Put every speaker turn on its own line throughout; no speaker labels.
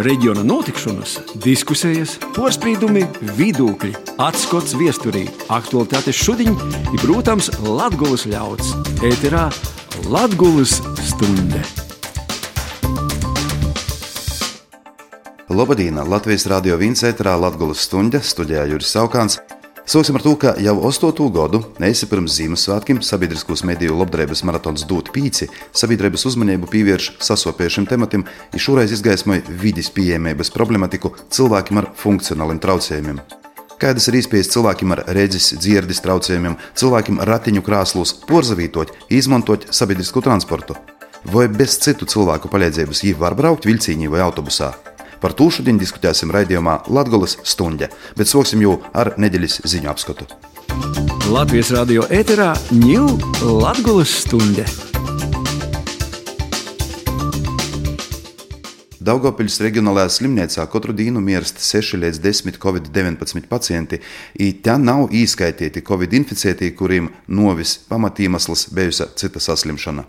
reģiona notikšanas, diskusijas, porcelāna, vidūkļi, atskats viesturī, aktuālitātes šodien ir, protams, Latvijas ļauds. Ēterā Latvijas stunde.
Lobadīna Latvijas radio viens ēterā Latvijas stunde studijā Juris Saukāns. Sāksim ar to, ka jau astoto gadu neesi pirms Ziemassvētkiem sabiedriskos mediju labdarības maratons Dūt Pīci sabiedrības uzmanību pievērš sasopiešiem tematiem, ir šoreiz izgaismoja vidas pieejamības problematiku cilvēkiem ar funkcionāliem traucējumiem. Kādas ir iespējas cilvēkiem ar redzes, dzirdes traucējumiem, cilvēkiem ratiņu krāslos porzavītot, izmantot sabiedrisko transportu? Vai bez citu cilvēku palīdzības viņi var braukt vilcienī vai autobusā? Par to šodien diskutēsim raidījumā Latvijas stunde, bet sāksim jau ar nedēļas ziņu apskatu.
Latvijas radio ēterā ņūl Latvijas stunde.
Daugopiļas reģionālajā slimnīcā katru dienu mirst 6 līdz 10 covid-19 pacienti, un te nav īskaitīti covid-inficētie, kuriem novis pamatīmesls bijusi cita saslimšana.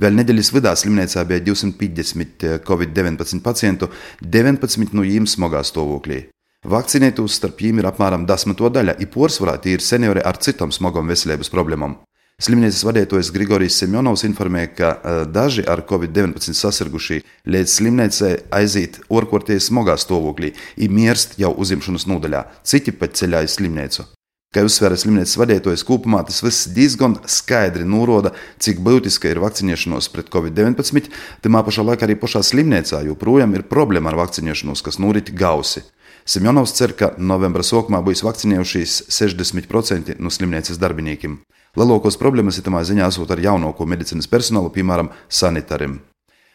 Vēl nedēļas vidū slimnīcā bija 250 covid-19 pacientu, 19 no viņiem smagā stāvoklī. Vakcinētos starp viņiem ir apmēram 10 daļa, ir porcelāna tie ir seniori ar citām smagām veselības problēmām. Slimnīcas vadītājs Grigorijs Semjonovs informēja, ka uh, daži ar covid-19 sasirgušie līdz slimnīcai aiziet orkorties smagā stāvoklī, ir mirst jau uzņemšanas nodaļā, citi pat ceļā uz slimnīcu. Kā uzsvēra slimnīcas vadītājs, kopumā tas viss diezgan skaidri norāda, cik būtiska ir vakcinēšanās pret covid-19. Tajā pašā laikā arī pašā slimnīcā joprojām ir problēma ar vakcinēšanos, kas norit gausi. Semjonovs cer, ka novembra sākumā būs vakcinējušies 60% no slimnīcas darbiniekiem. Lielākos problēmas ir tamā ziņā esot ar jaunāko medicīnas personālu, piemēram, sanitārim.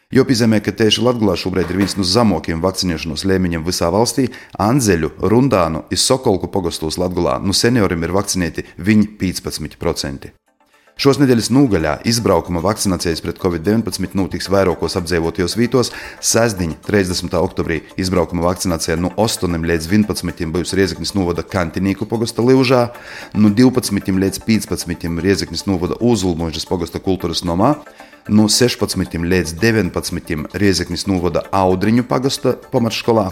Jo piezīmē, ka tieši Latvijā šobrīd ir viens no zemākajiem vakcinēšanās līmeņiem visā valstī. Anzeļu, Rundānu un Sokolku pogostos Latvijā no senioriem ir vakcinēti viņi 15%. Šos nedēļas nogaļā izbraukuma vakcinācijas pret covid-19 notiks vairākos apdzīvotajos vietos. Sestdiņa, 30. oktobrī, izbraukuma vakcinācija no 8 līdz 11 būs Riezeknis novada Kantinīku pogosta Livžā, no 12 līdz 15 Riezeknis novada Uzulmožas pogosta kultūras nomā no 16 līdz 19 Riezeknis novada Audriņu pagasta pamatskolā.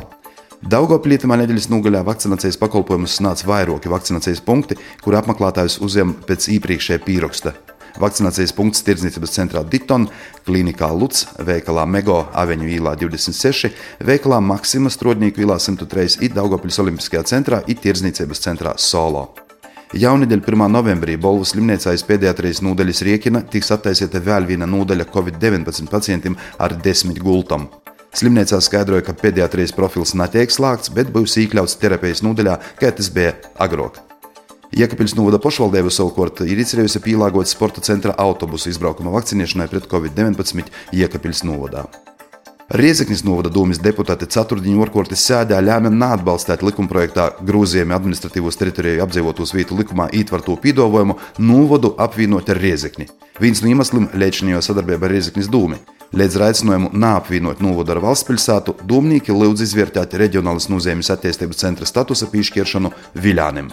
Daugopilī tamā nedēļas nogaļā vakcinācijas pakalpojumus sniedz vairāki vakcinācijas punkti, kur apmeklētājus uzņem pēc iepriekšējā pieraksta. Vakcinācijas punkts Tirdzniecības centrā Diton, Klinikā Luts, veikalā Mego Aveņu īlā 26, veikalā Maksima Strodņīku īlā 103 un Daugopils Olimpiskajā centrā un Tirdzniecības centrā Solo. Jaunidēļ 1. novembrī Bolvas slimnīcā aiz pediatrijas nodaļas riekina tiks attaisīta vēl viena nodaļa Covid-19 pacientiem ar desmit gultam. Slimnīcā skaidroja, ka pediatrijas profils netiek slēgts, bet būs iekļauts terapijas nodaļā, kā tas bija agrāk. Jēkabils novada pašvaldība savukārt ir izcerējusi pielāgot sporta centra autobusu izbraukuma vakcinēšanai pret Covid-19 Jēkabils novadā. Riezeknis novada domas deputāti ceturtdienu orkortes sēdē lēma neatbalstīt likumprojektā grozījumi administratīvos teritoriju apdzīvotos vietu likumā ietverto pīdāvājumu novadu apvienot ar Riezekni. Viens no iemesliem lēčinījā sadarbībā ar Riezeknis dūmi. Līdz aicinājumu neapvienot novodu ar valsts pilsētu, domnīgi lūdz izvērtēt reģionālas nozīmes attīstības centra statusa piešķiršanu Viļānim.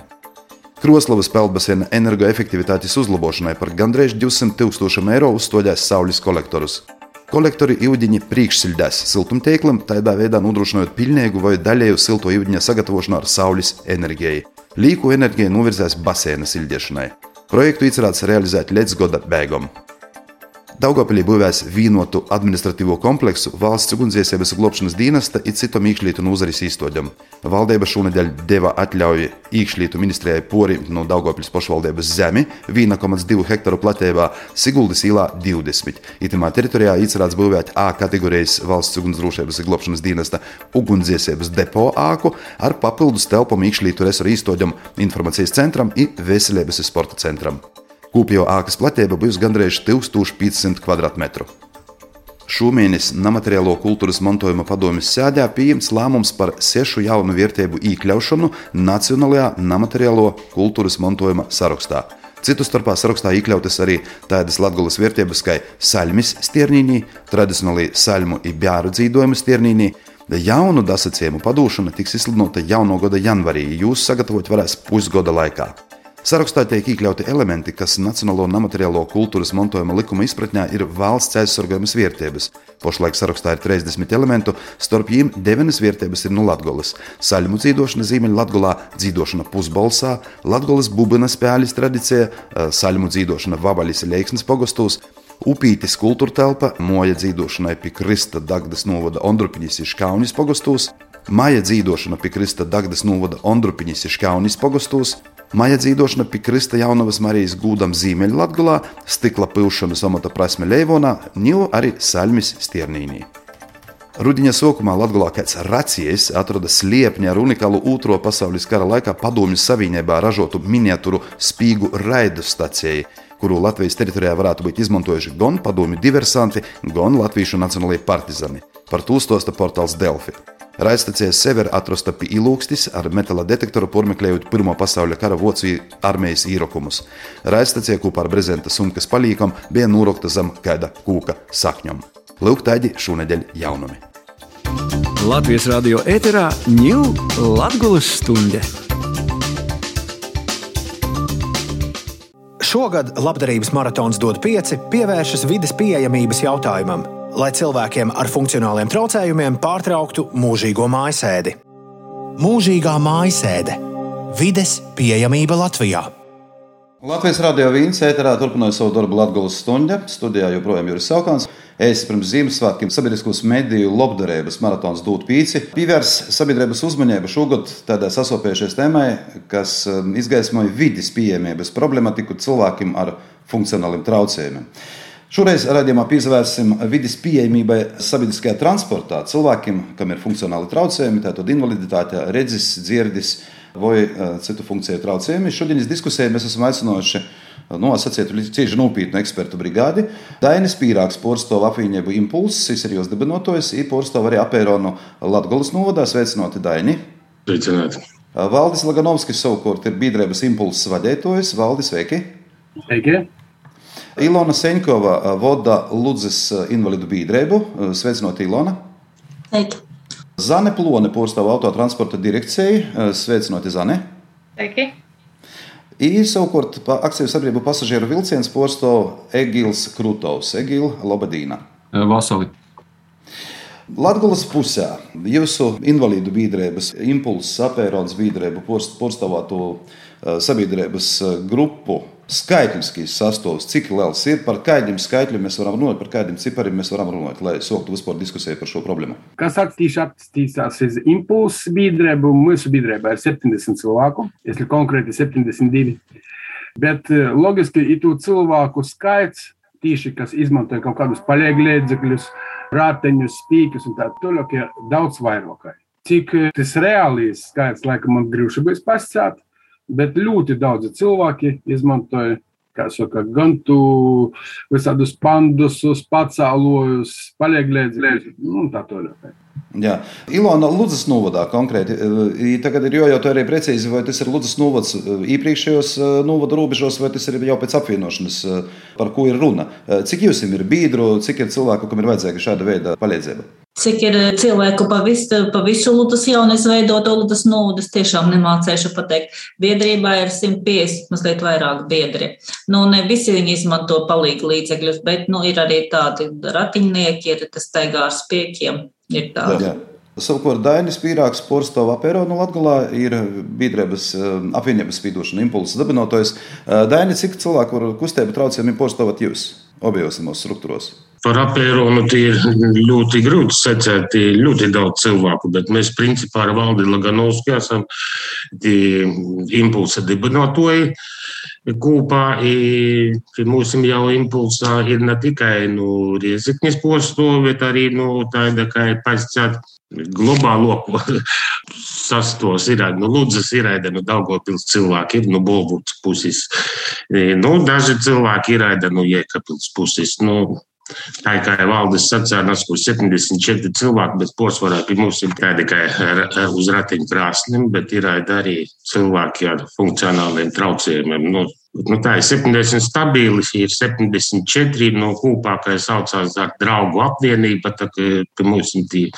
Kroslavas peldbaseina energoefektivitātes uzlabošanai par gandrīz 200 tūkstošiem eiro uzstādījās saules kolektorus. Kolektori ūdeņi priekšsildās siltumtīklam, tādā veidā nodrošinot pilnīgu vai daļēju silto ūdeņa sagatavošanu ar saules enerģiju. Līku enerģija novirzās baseina sildīšanai. Projektu iecerēts realizēt līdz gada beigām. Daugopilī būvēs vienotu administratīvo kompleksu valsts ugunsdzēsības glābšanas dienesta un citu iekšlietu nozares īstoģam. Valdība šonadēļ deva atļauju iekšlietu ministrijai porimt no Daugopils pašvaldības zemi 1,2 hektāru platībā Siguldas īlā 20. Itamā teritorijā iecerēts būvēt A kategorijas valsts ugunsdrošības glābšanas dienesta ugunsdzēsības depo āku ar papildus telpām iekšlietu resursu īstoģam, informācijas centram un veselības sporta centram. Kopējo ēkas platība būs gandrīz 1500 km2. Šomēnes nemateriālo kultūras mantojuma padomjas sēdē pieņemts lēmums par sešu jaunu vērtību iekļaušanu Nacionālajā nemateriālo kultūras mantojuma sarakstā. Citu starpā sarakstā iekļautas arī tādas latgulas vērtības kā saļmis stiernīnī, tradicionāli saļmu un bjāru dzīvojumu stiernīnī. Jaunu dasacījumu padūšana tiks izsludināta jauno gada janvārī, jūs sagatavot varēs pusgada laikā. Sarakstā tiek iekļauti elementi, kas Nacionālo nemateriālo kultūras mantojuma likuma izpratnē ir valsts aizsargājamas vietības. Pašlaik sarakstā ir 30 elementu, starp viņiem 9 vietības ir no Latvijas. Saļmu dzīvošana Ziemeļlatvijā, dzīvošana pusbalsā, Latvijas bubina spēļas tradīcija, saļmu dzīvošana Vabaļas Leiksnes pogostos, Upītis kultūra telpa, moja dzīvošanai pie Krista Dagdas novada Ondrupiņas ir Škaunis pogostos, Maija dzīvošana pie Krista Dagdas novada Ondrupiņas ir Škaunis pogostos, Maija dzīvošana pie Krista Jaunavas Marijas gūdam Ziemeļlatgulā, stikla pilšana samata prasme Leivonā, ņu arī Salmis Stiernīnī. Rudiņa sākumā Latvijā kāds racijs atrada sliepni ar unikālu Otro pasaules kara laikā Padomju Savienībā ražotu miniatūru spīgu raidu staciju, kuru Latvijas teritorijā varētu būt izmantojuši gan padomju diversanti, gan latviešu nacionālajie partizani. Par to stosta portāls Delfi. Raidstacijā Sever atrasta pie ilūkstis ar metāla detektoru pormeklējot Pirmā pasaules kara Vācijas armijas īrokumus. Raidstacijā kopā ar brezenta sumkas palīkam bija nūrokta zem kāda kūka sakņom. Lūk, tādi šonadēļ jaunumi.
Latvijas radio ēterā ņūl Latvijas stunde.
Šogad labdarības maratons dod pieci pievēršas vidas pieejamības jautājumam, lai cilvēkiem ar funkcionāliem traucējumiem pārtrauktu mūžīgo mājasēdi. Mūžīgā mājasēde - vides pieejamība Latvijā.
Latvijas radio vīns ēterā turpināja savu darbu Latvijas stundā. Studijā joprojām ir Saukāns. Es pirms Ziemassvētkiem sabiedriskos mediju labdarības maratons dūt pīci. Pievērs sabiedrības uzmanību šogad tādai sasopējušies tēmai, kas um, izgaismoja vidas pieejamības problematiku cilvēkiem ar funkcionāliem traucējumiem. Šoreiz raidījumā pievērsim vidas pieejamībai sabiedriskajā transportā cilvēkiem, kam ir funkcionāli traucējumi, tātad invaliditāte, redzes, dzirdes vai uh, citu funkciju traucējumi. Šodienas diskusijā mēs esam aicinājuši nu, sacītu, cieši nopietnu ekspertu brigādi. Dainis Pīrāks, porcelāna apvienību impulss, ir jūs dibinotojs, ir porcelāna arī apēronu Latgolas novadā. Sveicināti, Daini!
Sveicināti!
Valdis Laganovskis savukārt ir biedrības impulss vadītājs. Valdis, sveiki!
Sveiki!
Ilona Seņkova vada Ludzes invalidu biedrību. Sveicināti, Ilona!
Sveiki!
Zane Plone, porcelāna autotransporta direkcija. Sveicināti, Zane!
Sveiki!
Ir savukārt akciju sabiedrību pasažieru vilciens porcelāna Egils Krūtovs. Egila Lobadīna.
Vasali.
Latvijas pusē jūsu invalīdu biedrības impulss, apērons biedrību porcelātu sabiedrības grupu skaitliskīs sastāvs, cik liels ir, par kādiem skaitļiem mēs varam runāt, par kādiem cipariem mēs varam runāt, lai sāktu vispār diskusiju par šo problēmu.
Kas attīstīs attīstās uz impulsu biedrību, mūsu biedrībā ir 70 cilvēku, es konkrēti 72. Bet logiski ir to cilvēku skaits, tīši, kas izmanto kaut kādus palieglēdzekļus, rāteņus, spīkus un tā tālāk, ir daudz vairāk. Cik tas reālīs skaits, laikam, man grūti pasakāt, bet ļoti daudzi cilvēki izmantoja saka, gan tu visādus pandusus, pacēlojus, palieglēdzējus un tā tālāk.
Jā, Ilona Ludzas novadā konkrēti. Tagad ir jājautā arī precīzi, vai tas ir Ludzas novads iepriekšējos novada robežos, vai tas ir jau pēc apvienošanas, par ko ir runa. Cik jums ir biedru, cik ir cilvēku, kam ir vajadzīga šāda veida palīdzība?
Cik ir cilvēku pa visu, pa visu Ludas jaunu izveidoto Ludas nodas, tiešām nemācēšu pateikt. Biedrībā ir 150, mazliet vairāk biedri. Nu, ne visi viņi izmanto palīgu līdzekļus, bet, nu, ir arī tādi ratiņnieki, ir tas taigā ar spiekiem. Ir tādi.
Jā. Savukārt Dainis Pīrāks, Porcelāna Perona Latvijā ir biedrības apvienības spīdošana impulsa dabinotojs. Daini, cik cilvēku ar kustību traucējumiem porcelānat jūs objos struktūros?
Par apēnu ir ļoti grūti secēt, ir ļoti daudz cilvēku, bet mēs principā ar Valdi Laganovski esam impulsa dibinātoji. Kopā mūsu jau impulsā ir ne tikai nu, rieziknis posto, bet arī nu, tāda, kā pasakāt, globālo sastos ir, nu, Ludzas ir, nu, Daugopils cilvēki ir, nu, Bolvuts puses. Nu, daži cilvēki ir, nu, Jēkabils puses. Nu, Tā kā valdes sacēlās, kur 74 cilvēki, bet posvarā pie mums ir tādi tikai uz ratiņu krāsnim, bet ir arī cilvēki ar funkcionāliem traucējumiem. Nu, nu, tā ir 70 stabili, ir 74 no kopā, kā saucās ar draugu apvienība, tā kā pie mums ir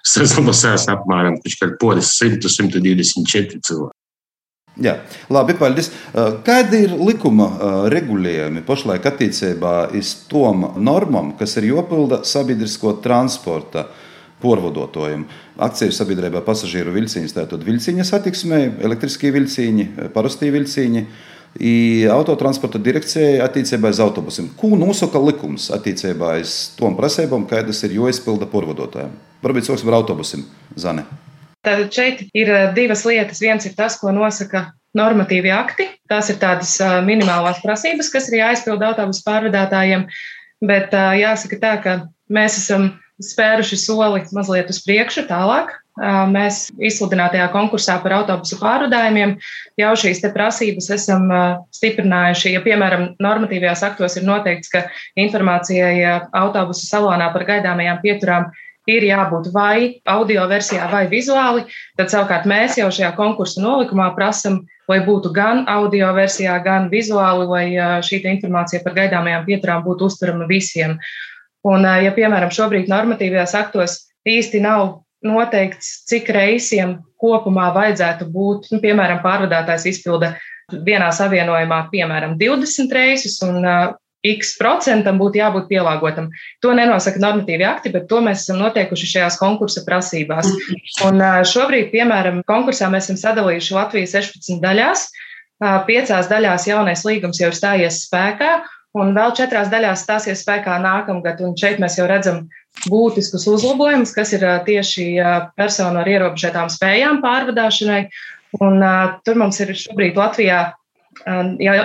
saslamosās apmēram, kurš kā poris 100-124 cilvēki.
Jā, labi, paldies. Kādi ir likuma regulējumi pašlaik attiecībā uz tom normām, kas ir jopilda sabiedrisko transporta porvodotājiem? Akciju sabiedrībā pasažieru vilciņas, tātad vilciņa satiksmē, elektriskie vilciņi, parastie vilciņi. Autotransporta direkcijai attiecībā uz autobusiem. Ko nosaka likums attiecībā uz tom prasībām, kādas ir jāizpilda porvodotājiem? Varbūt sāksim ar autobusiem, Zane.
Tātad šeit ir divas lietas. Viens ir tas, ko nosaka normatīvi akti. Tās ir tādas minimālās prasības, kas ir jāizpilda autobusu pārvadātājiem. Bet jāsaka tā, ka mēs esam spēruši soli mazliet uz priekšu, tālāk. Mēs izsludinātajā konkursā par autobusu pārvadājumiem jau šīs prasības esam stiprinājuši. Ja, piemēram, normatīvajās aktos ir noteikts, ka informācijai autobusu salonā par gaidāmajām pieturām ir jābūt vai audio versijā, vai vizuāli. Tad savukārt mēs jau šajā konkursu nolikumā prasam, lai būtu gan audio versijā, gan vizuāli, lai šī informācija par gaidāmajām pieturām būtu uztverama visiem. Un, ja, piemēram, šobrīd normatīvajās aktos īsti nav noteikts, cik reisiem kopumā vajadzētu būt, nu, piemēram, pārvadātājs izpilda vienā savienojumā, piemēram, 20 reisus, un X procentam būtu jābūt pielāgotam. To nenosaka normatīvi akti, bet to mēs esam noteikuši šajās konkursa prasībās. Un šobrīd, piemēram, konkursā mēs esam sadalījuši Latviju 16 daļās. Piecās daļās jaunais līgums jau ir stājies spēkā, un vēl četrās daļās stāsies spēkā nākamgad. Un šeit mēs jau redzam būtiskus uzlabojumus, kas ir tieši personu ar ierobežotām spējām pārvadāšanai. Un, uh, tur mums ir šobrīd Latvijā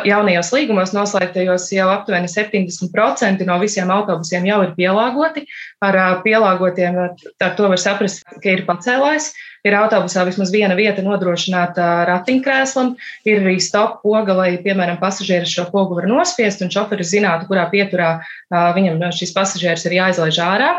jaunajos līgumos noslēgtajos jau aptuveni 70% no visiem autobusiem jau ir pielāgoti. Ar pielāgotiem ar to var saprast, ka ir pacēlājs. Ir autobusā vismaz viena vieta nodrošināta ratiņkrēslam, ir arī stop poga, lai, piemēram, pasažieris šo pogu var nospiest un šoferis zinātu, kurā pieturā viņam šis pasažieris ir jāizlaiž ārā.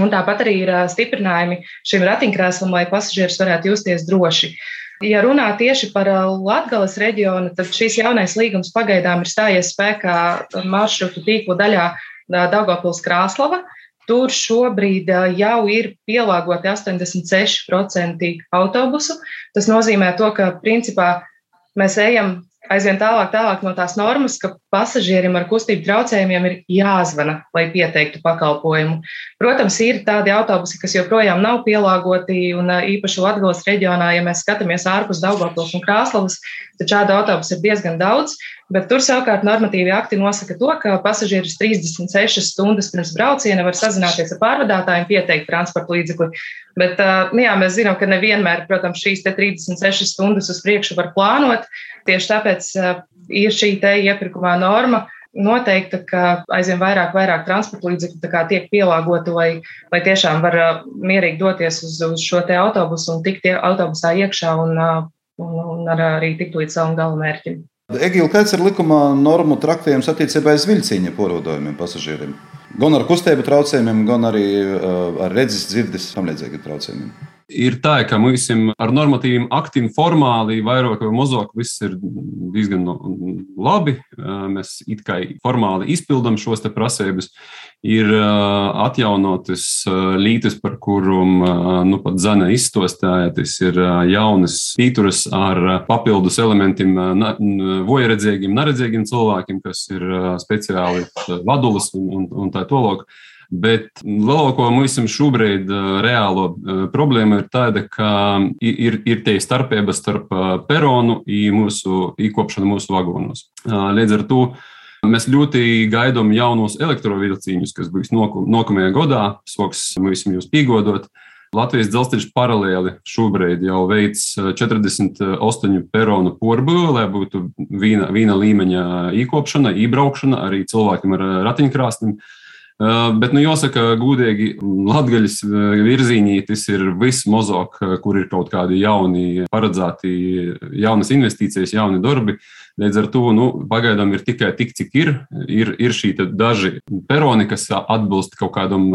Un tāpat arī ir stiprinājumi šim ratiņkrēslam, lai pasažieris varētu justies droši. Uh, Ja runā tieši par uh, Latvijas reģionu, tad šīs jaunais līgums pagaidām ir stājies spēkā maršrutu tīklu daļā Daugopils Krāslava. Tur šobrīd uh, jau ir pielāgoti 86% autobusu. Tas nozīmē to, ka principā mēs ejam aizvien tālāk, tālāk no tās normas, ka pasažierim ar kustību traucējumiem ir jāzvana, lai pieteiktu pakalpojumu. Protams, ir tādi autobusi, kas joprojām nav pielāgoti, un īpaši Latvijas reģionā, ja mēs skatāmies ārpus Daugavpils un Krāslavas, tad šādu autobusu ir diezgan daudz. Bet tur savukārt normatīvi akti nosaka to, ka pasažieris 36 stundas pirms brauciena var sazināties ar pārvadātājiem, pieteikt transporta līdzekli. Bet nu jā, mēs zinām, ka nevienmēr, protams, šīs 36 stundas uz priekšu var plānot. Tieši tāpēc ir šī te iepirkumā norma noteikta, ka aizvien vairāk, vairāk transporta līdzekļu tiek pielāgoti, lai, lai tiešām var mierīgi doties uz, uz šo autobusu un tikt autobusā iekšā un, un, un arī tikt līdz savam galamērķim.
Egīla, kāds ir likuma normu traktējums attiecībā uz vilciņa porodojumiem pasažieriem? Gan ar kustību traucējumiem, gan arī ar redzes, dzirdes, tam līdzīgiem traucējumiem
ir tā, ka mums ar normatīviem aktiem formāli vairāk vai mazāk viss ir diezgan labi. Mēs it kā formāli izpildām šos prasības. Ir atjaunotas lītes, par kurām nu, pat Zana izstostāja. Tas ir jaunas pīturas ar papildus elementiem vojaredzīgiem, neredzīgiem cilvēkiem, kas ir speciāli vadulis un, un, un tā tālāk. Bet lielāko mums šobrīd reālo problēma ir tāda, ka ir, ir tie starpības starp peronu un mūsu īkopšanu mūsu vagonos. Līdz ar to mēs ļoti gaidām jaunos elektrovilciņus, kas būs nākamajā gadā, soks mums jūs piegodot. Latvijas dzelzceļš paralēli šobrīd jau veic 48 peronu porbūvi, lai būtu viena, viena līmeņa īkopšana, ībraukšana arī cilvēkiem ar ratiņkrāsnim. Bet, nu, jāsaka, gudīgi, Latvijas virzienī tas ir viss mozog, kur ir kaut kādi jauni, paredzēti, jaunas investīcijas, jauni darbi. Līdz ar to nu, pagaidām ir tikai tik, cik ir. Ir, ir šī daži peroni, kas atbilst kaut kādam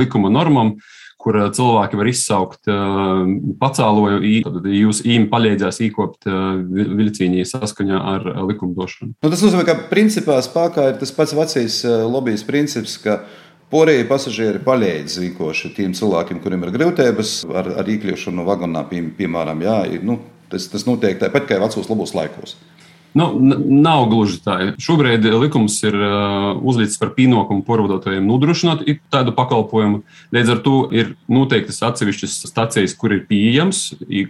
likuma normam kur cilvēki var izsaukt pacēloju, tad jūs īmi palīdzēs īkopt vilciņī saskaņā ar likumdošanu.
Nu, tas nozīmē, ka principā spēkā ir tas pats vecais lobbyis princips, ka Porēji pasažieri palīdz īkoši tiem cilvēkiem, kuriem ir grūtības ar, ar iekļūšanu vagonā, pie, piemēram, jā, nu, Tas, tas notiek tāpat kā vecos labos laikos.
Nu, nav gluži tā. Šobrīd likums ir uh, uzlicis par pienākumu porvodotājiem nodrošināt tādu pakalpojumu. Līdz ar to ir noteiktas atsevišķas stacijas, kur ir pieejams,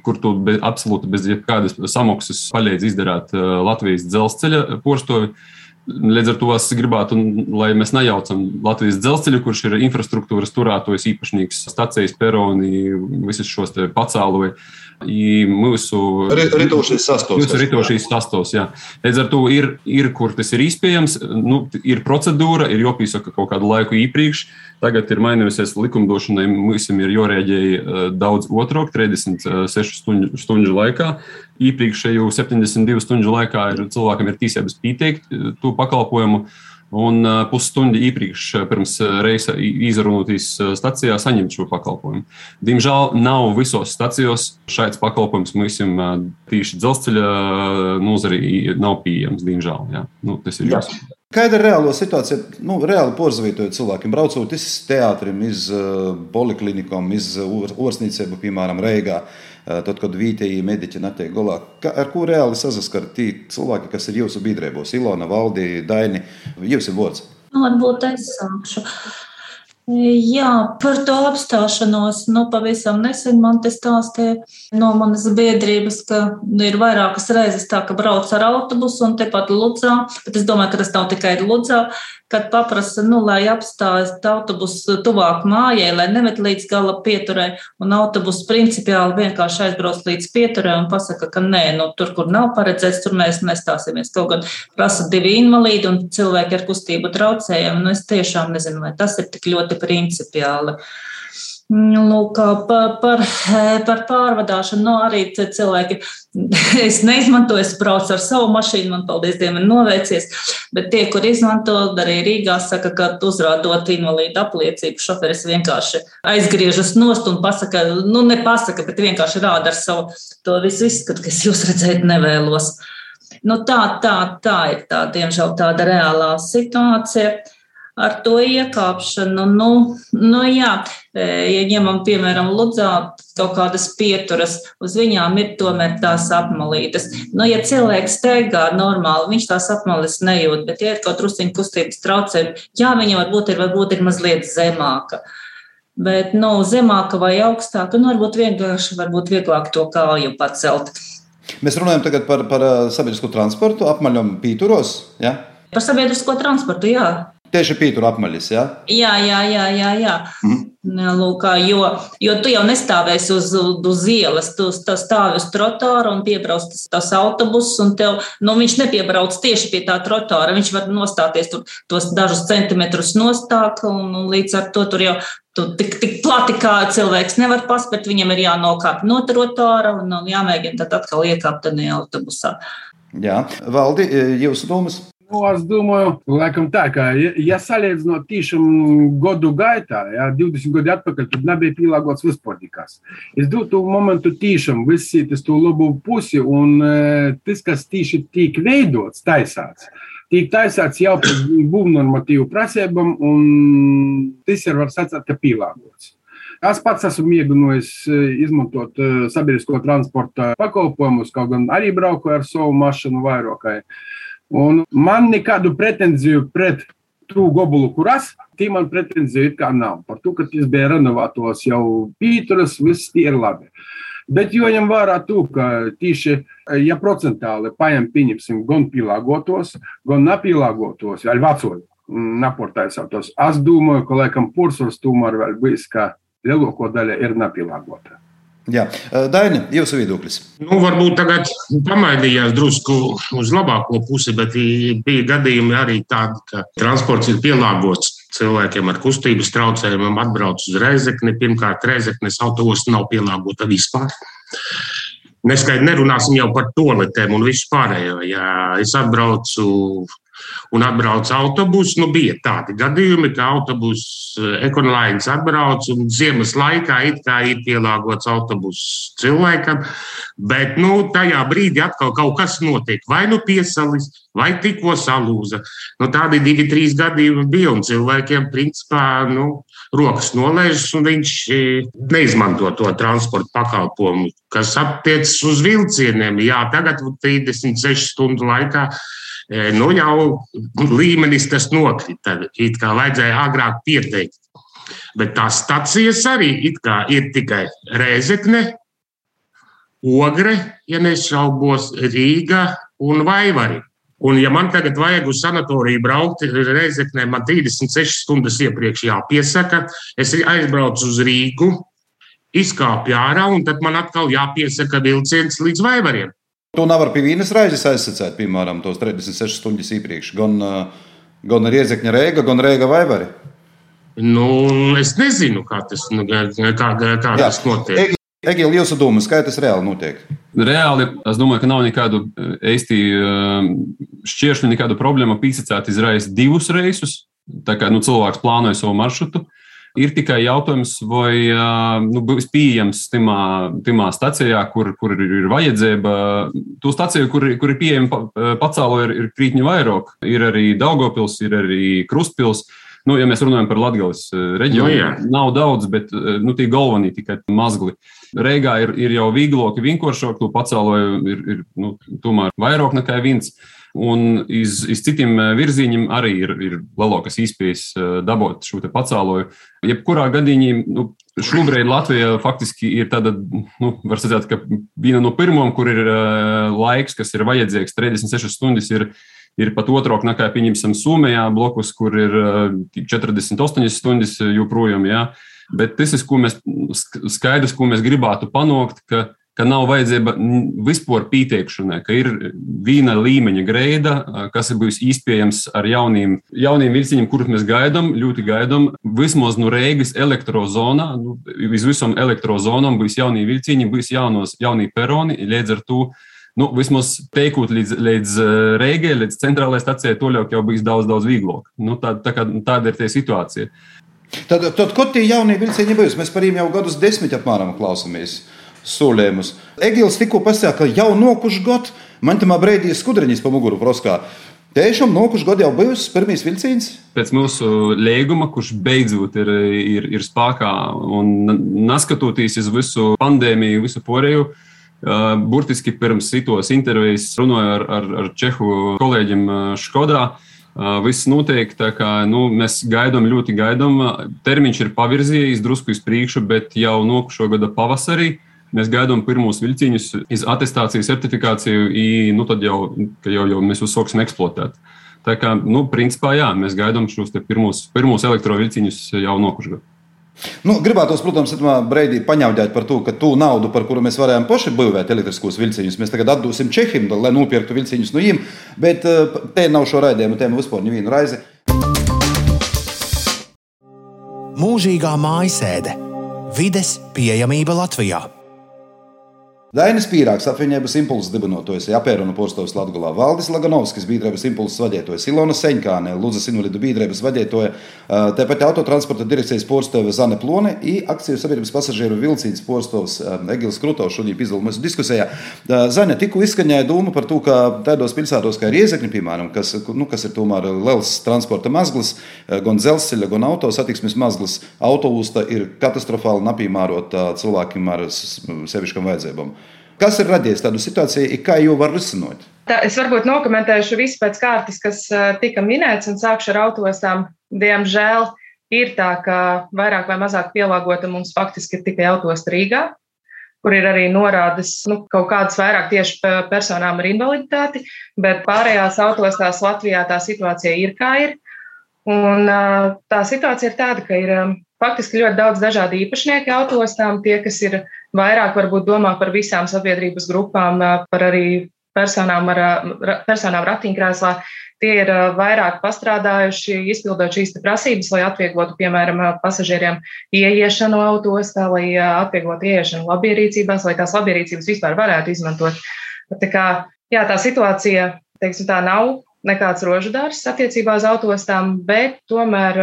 kur tu be, absolūti bez jebkādas samaksas palīdz izdarīt uh, Latvijas dzelzceļa porstovi. Līdz ar to es gribētu, lai mēs nejaucam Latvijas dzelzceļu, kurš ir infrastruktūras turētājs, īpašnieks, stacijas, peroni, visus šos pacēloju i mūsu
ritošīs sastos.
Mūsu ritošīs sastos, jā. Līdz ar to ir, ir, kur tas ir iespējams, nu, ir procedūra, ir jāpīsaka kaut kādu laiku iepriekš. Tagad ir mainījusies likumdošanai, mums ir jārēģēja daudz otrāk, 36 stundu, stundu laikā. Iepriekšējo 72 stundu laikā ir cilvēkam ir tiesības pieteikt to pakalpojumu. Un pusstundu iepriekš, pirms reisa izrunātīs stācijā, saņemt šo pakalpojumu. Diemžēl nav visos stacijos šāds pakalpojums mums tieši dzelzceļa nozarī nav pieejams. Diemžēl jā. Nu, tas ir jāsaka.
Kāda ir reāla situācija? Nu, reāli porzavītojot cilvēkiem, braucot iz teātrim, iz poliklinikom, iz orsnīcēbu, piemēram, Reigā. Uh, tad, kad vietējie mediķi netiek galā, ar ko reāli saskar tie cilvēki, kas ir jūsu biedrībos, Ilona, Valdi, Daini, jūs ir vārds?
Nu, varbūt es sākšu. Jā, par to apstāšanos. Nu, pavisam nesen man te stāstīja no manas biedrības, ka ir vairākas reizes tā, ka brauc ar autobusu un tepat Ludzā, bet es domāju, ka tas nav tikai Ludzā, kad paprasa, nu, lai apstājas autobusu tuvāk mājai, lai nemet līdz gala pieturai, un autobus principiāli vienkārši aizbrauc līdz pieturai un pasaka, ka nē, nu, tur, kur nav paredzēts, tur mēs nestāsimies. Kaut gan prasa divi invalīdi un cilvēki ar kustību traucējumiem, nu, es tiešām nezinu, vai tas ir tik ļoti principiāli. Lūk, par, par, par pārvadāšanu no nu, arī cilvēki. Es neizmantoju, es braucu ar savu mašīnu, man paldies Dievam, ir noveicies. Bet tie, kur izmanto, arī Rīgā saka, ka uzrādot invalīdu apliecību, šoferis vienkārši aizgriežas nost un pasaka, nu nepasaka, bet vienkārši rāda ar savu to visu izskatu, kas jūs redzēt nevēlos. Nu, tā, tā, tā ir tā, diemžēl tāda reālā situācija ar to iekāpšanu. Nu, nu jā, e, ja ņemam, piemēram, Ludzā kaut kādas pieturas, uz viņām ir tomēr tās apmalītes. Nu, ja cilvēks steigā normāli, viņš tās apmalis nejūt, bet ja ir kaut trusiņu kustības traucējumi, jā, viņa varbūt ir, varbūt ir mazliet zemāka. Bet, nu, zemāka vai augstāka, nu, varbūt vienkārši, varbūt vieglāk to kāju pacelt.
Mēs runājam tagad par, par sabiedrisko transportu, apmaļam pīturos, ja?
Par sabiedrisko transportu, jā.
Tieši pietur apmaļas, jā?
Jā, jā, jā, jā. jā. Mm. Lūk, jo, jo tu jau nestāvēsi uz, uz ielas, tu stāvi uz trotāra un piebrauc tas, tas autobuss, un tev, nu, viņš nepiebrauc tieši pie tā trotāra. Viņš var nostāties tur tos dažus centimetrus nostāk, un, un līdz ar to tur jau tu, tik, tik plati kā cilvēks nevar paspēt, viņam ir jānokāp no trotāra un, un jāmēģina tad atkal iekāpt tajā autobusā.
Jā, Valdi, jūsu domas?
Nu, es domāju, laikam tā, ka, ja, salīdzinot tiešām gadu gaitā, ja, 20 gadi atpakaļ, tad nebija pielāgots vispār nekas. Es dotu momentu tiešām visi tas to labu pusi, un tas, kas tieši tiek veidots, taisāts, tiek taisāts jau pēc būvnormatīvu prasībām, un tas ir, var sacīt, pielāgots. Es pats esmu mēģinājis izmantot sabiedrisko transporta pakalpojumus, kaut gan arī braucu ar savu mašīnu vairākai. Un man nekādu pretenziju pret to gobulu, kuras tī man pretenziju nav. Par to, ka tas bija renovētos jau pīturas, viss tie ir labi. Bet jāņem vērā to, ka tieši, ja procentāli paņem, pieņemsim, gan pielāgotos, gan nepielāgotos, vai vecoju naportaisātos, es domāju, ka laikam pursvars tomēr vēl bijis, ka lielāko daļa ir nepielāgota.
Jā, Daini, jūsu viedoklis.
Nu, varbūt tagad pamainījās drusku uz labāko pusi, bet bija gadījumi arī tādi, ka transports ir pielāgots cilvēkiem ar kustības traucējumiem, atbrauc uz Reizekni. Pirmkārt, Reizeknes autostāva nav pielāgota vispār. Neskaidri nerunāsim jau par toaletēm un visu pārējo. Ja es atbraucu un atbrauc autobuss. Nu, bija tādi gadījumi, ka autobuss eh, ekonomijas atbrauc un ziemas laikā it kā ir pielāgots autobuss cilvēkam, bet nu, tajā brīdī atkal kaut kas notiek. Vai nu piesalis, vai tikko salūza. Nu, tādi divi, trīs gadījumi bija, un cilvēkiem, principā, nu, rokas nolaižas, un viņš e, neizmanto to transporta pakalpojumu, kas attiecas uz vilcieniem. Jā, tagad 36 stundu laikā. E, nu, jau līmenis tas nokrita. It kā vajadzēja agrāk pieteikt. Bet tās stācijas arī ir tikai Rēzekne, Ogre, ja nešaubos, Rīga un Vaivari. Un, ja man tagad vajag uz sanatoriju braukt, reizeknē man 36 stundas iepriekš jāpiesaka, es aizbraucu uz Rīgu, izkāpju ārā, un tad man atkal jāpiesaka vilciens līdz Vaivariem.
To nevar pie vienas raizes aizsacēt, piemēram, tos 36 stundas iepriekš. Gan, gan Riezekņa Rēga, gan Rēga Vaivari.
Nu, es nezinu, kā tas, nu, kā, kā, kā tas notiek.
Egīla, jūsu domas, kā tas reāli notiek?
Reāli, es domāju, ka nav nekādu īsti eh, eh, šķiršļu, nekādu problēmu pīsacēt izraisa divus reisus. Tā kā nu, cilvēks plānoja savu maršrutu. Ir tikai jautājums, vai eh, nu, būs pieejams timā, timā stacijā, kur, kur ir vajadzība. To staciju, kur, kur ir pieejama pacēlo, ir, ir krītņi vairāk. Ir arī Daugopils, ir arī Krustpils. Nu, ja mēs runājam par Latvijas reģionu, nu, jā. nav daudz, bet nu, tie galvenie tikai mazgli. Uh, Reigā ir, ir jau vieglāk, vienkāršāk, to pacēloju ir, ir nu, tomēr vairāk nekā viens. Un iz, iz citiem eh, virzieniem arī ir, ir lielākas iespējas eh, dabūt šo pacēloju. Jebkurā gadījumā nu, šobrīd Latvija faktiski ir tāda, nu, var teikt, ka viena no pirmām, kur ir uh, laiks, kas ir vajadzīgs, 36 stundas. Ir, ir pat otrāk nekā, pieņemsim, Somijā blokus, kur ir uh, 48 stundas joprojām. Jā. Ja. Bet tas ir mēs, skaidrs, ko mēs gribētu panākt, ka, ka nav vajadzība vispār pieteikšanai, ka ir viena līmeņa greida, kas ir bijis iespējams ar jauniem, jauniem vilciņiem, kurus mēs gaidām, ļoti gaidām. Vismaz no Rīgas elektrozonā, nu, uz visam elektrozonām būs jaunie vilciņi, būs jaunos, jaunie peroni, līdz ar to nu, vismaz teikot līdz, līdz Rīgai, līdz centrālajai stacijai, to jau būs daudz, daudz vieglāk. Nu, tā, tā kā, tāda ir tie situācija.
Tad, tad kur tie jaunie vilcieni būs? Mēs par viņiem jau gadus desmit apmēram klausāmies. Solējumus. Egils tikko pasakīja, ka jau nokuši gadu man tam brīdī skudriņas pa muguru proskā. Tiešām nokuši gadu jau bijusi pirmīs vilciens?
Pēc mūsu lieguma, kurš beidzot ir, ir, ir spēkā un neskatoties uz visu pandēmiju, visu porēju, burtiski pirms citos intervijas runāju ar, ar, ar Čehu kolēģiem Škodā Viss notiek, tā kā nu, mēs gaidām, ļoti gaidām. Termiņš ir pavirzījies drusku uz priekšu, bet jau nokušo gada pavasarī mēs gaidām pirmos vilciņus, iz attestāciju, certifikāciju, i, nu tad jau, jau, jau mēs uzsāksim eksploatēt. Tā kā, nu, principā, jā, mēs gaidām šos pirmos, pirmos elektroviļciņus jau nokušo gadu.
Nu, gribētos, protams, Breidī paņaudēt par to, ka tu naudu, par kuru mēs varējām paši būvēt elektriskos vilciņus, mēs tagad atdosim Čehijam, lai nopirktu vilciņus no viņiem, bet eh, te nav šo raidījumu tēmu vispār nevienu raizi.
Mūžīgā mājasēde - vides pieejamība Latvijā.
Dainis Pīrāgs, apvienības impulses dibinātājs, apēnu postos Latvijā, Valdis Laganovskis, biedrības impulses vadītājs, Ilona Seņkāne, Lūdzas invalidu biedrības vadītāja, tāpat autotransporta direkcijas porcelāna Zane Plone un akciju sabiedrības pasažieru vilciens porcelāns Egils Krutovs šodien piedalās mūsu diskusijā. Zane tikko izskaņoja doma par to, ka tādos pilsētos kā Riezekņi, piemēram, kas, nu, kas ir tomēr liels transporta mazglis, gan dzelzceļa, gan auto satiksmes mazglis, autousta ir katastrofāli napīmārota cilvēkiem ar sevišķām vajadzībām. Kas ir radījis tādu situāciju, kā jau var risināt?
Tā, es varbūt nokomentēšu visu pēc kārtas, kas tika minēts, un sākšu ar autostām. Diemžēl ir tā, ka vairāk vai mazāk pielāgota mums faktiski ir tikai autosta Rīgā, kur ir arī norādes nu, kaut kādas vairāk tieši personām ar invaliditāti, bet pārējās autostās Latvijā tā situācija ir kā ir. Un, tā situācija ir tāda, ka ir faktiski ļoti daudz dažādu īpašnieku autostām, tie, kas ir vairāk varbūt domā par visām sabiedrības grupām, par arī personām ar personām ratiņkrēslā. Tie ir vairāk pastrādājuši, izpildot šīs prasības, lai atvieglotu, piemēram, pasažieriem ieiešanu autostā, lai atvieglotu ieiešanu labierīcībās, lai tās labierīcības vispār varētu izmantot. Tā, kā, jā, tā situācija teiksim, tā nav nekāds rožudārs attiecībā uz autostām, bet tomēr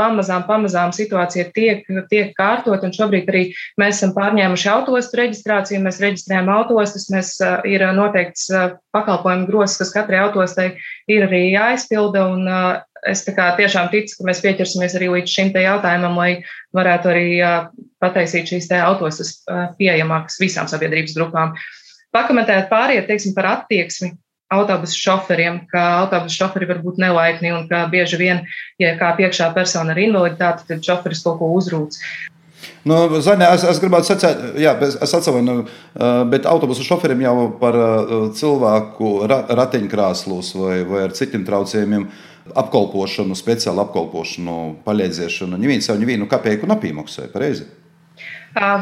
pamazām, pamazām situācija tiek, tiek kārtot, un šobrīd arī mēs esam pārņēmuši autostu reģistrāciju, mēs reģistrējam autostus, mēs ir noteikts pakalpojumu grozs, kas katrai autostai ir arī jāizpilda, un es tiešām ticu, ka mēs pieķersimies arī līdz šim jautājumam, lai varētu arī pataisīt šīs autostas pieejamākas visām sabiedrības grupām. Pakomentēt pāriet, teiksim, par attieksmi autobusu šoferiem, ka autobusu šoferi var būt nelaipni un ka bieži vien, ja kā piekšā persona ar invaliditāti, tad šoferis kaut ko uzrūc.
Nu, Zaņā, es, es gribētu sacīt, jā, es atceros, bet autobusu šoferiem jau par cilvēku ratiņkrāslus vai, vai ar citiem traucējumiem apkalpošanu, speciālu apkalpošanu, palīdzēšanu. Neviens jau nevienu kapeiku nepīmaksāja, pareizi?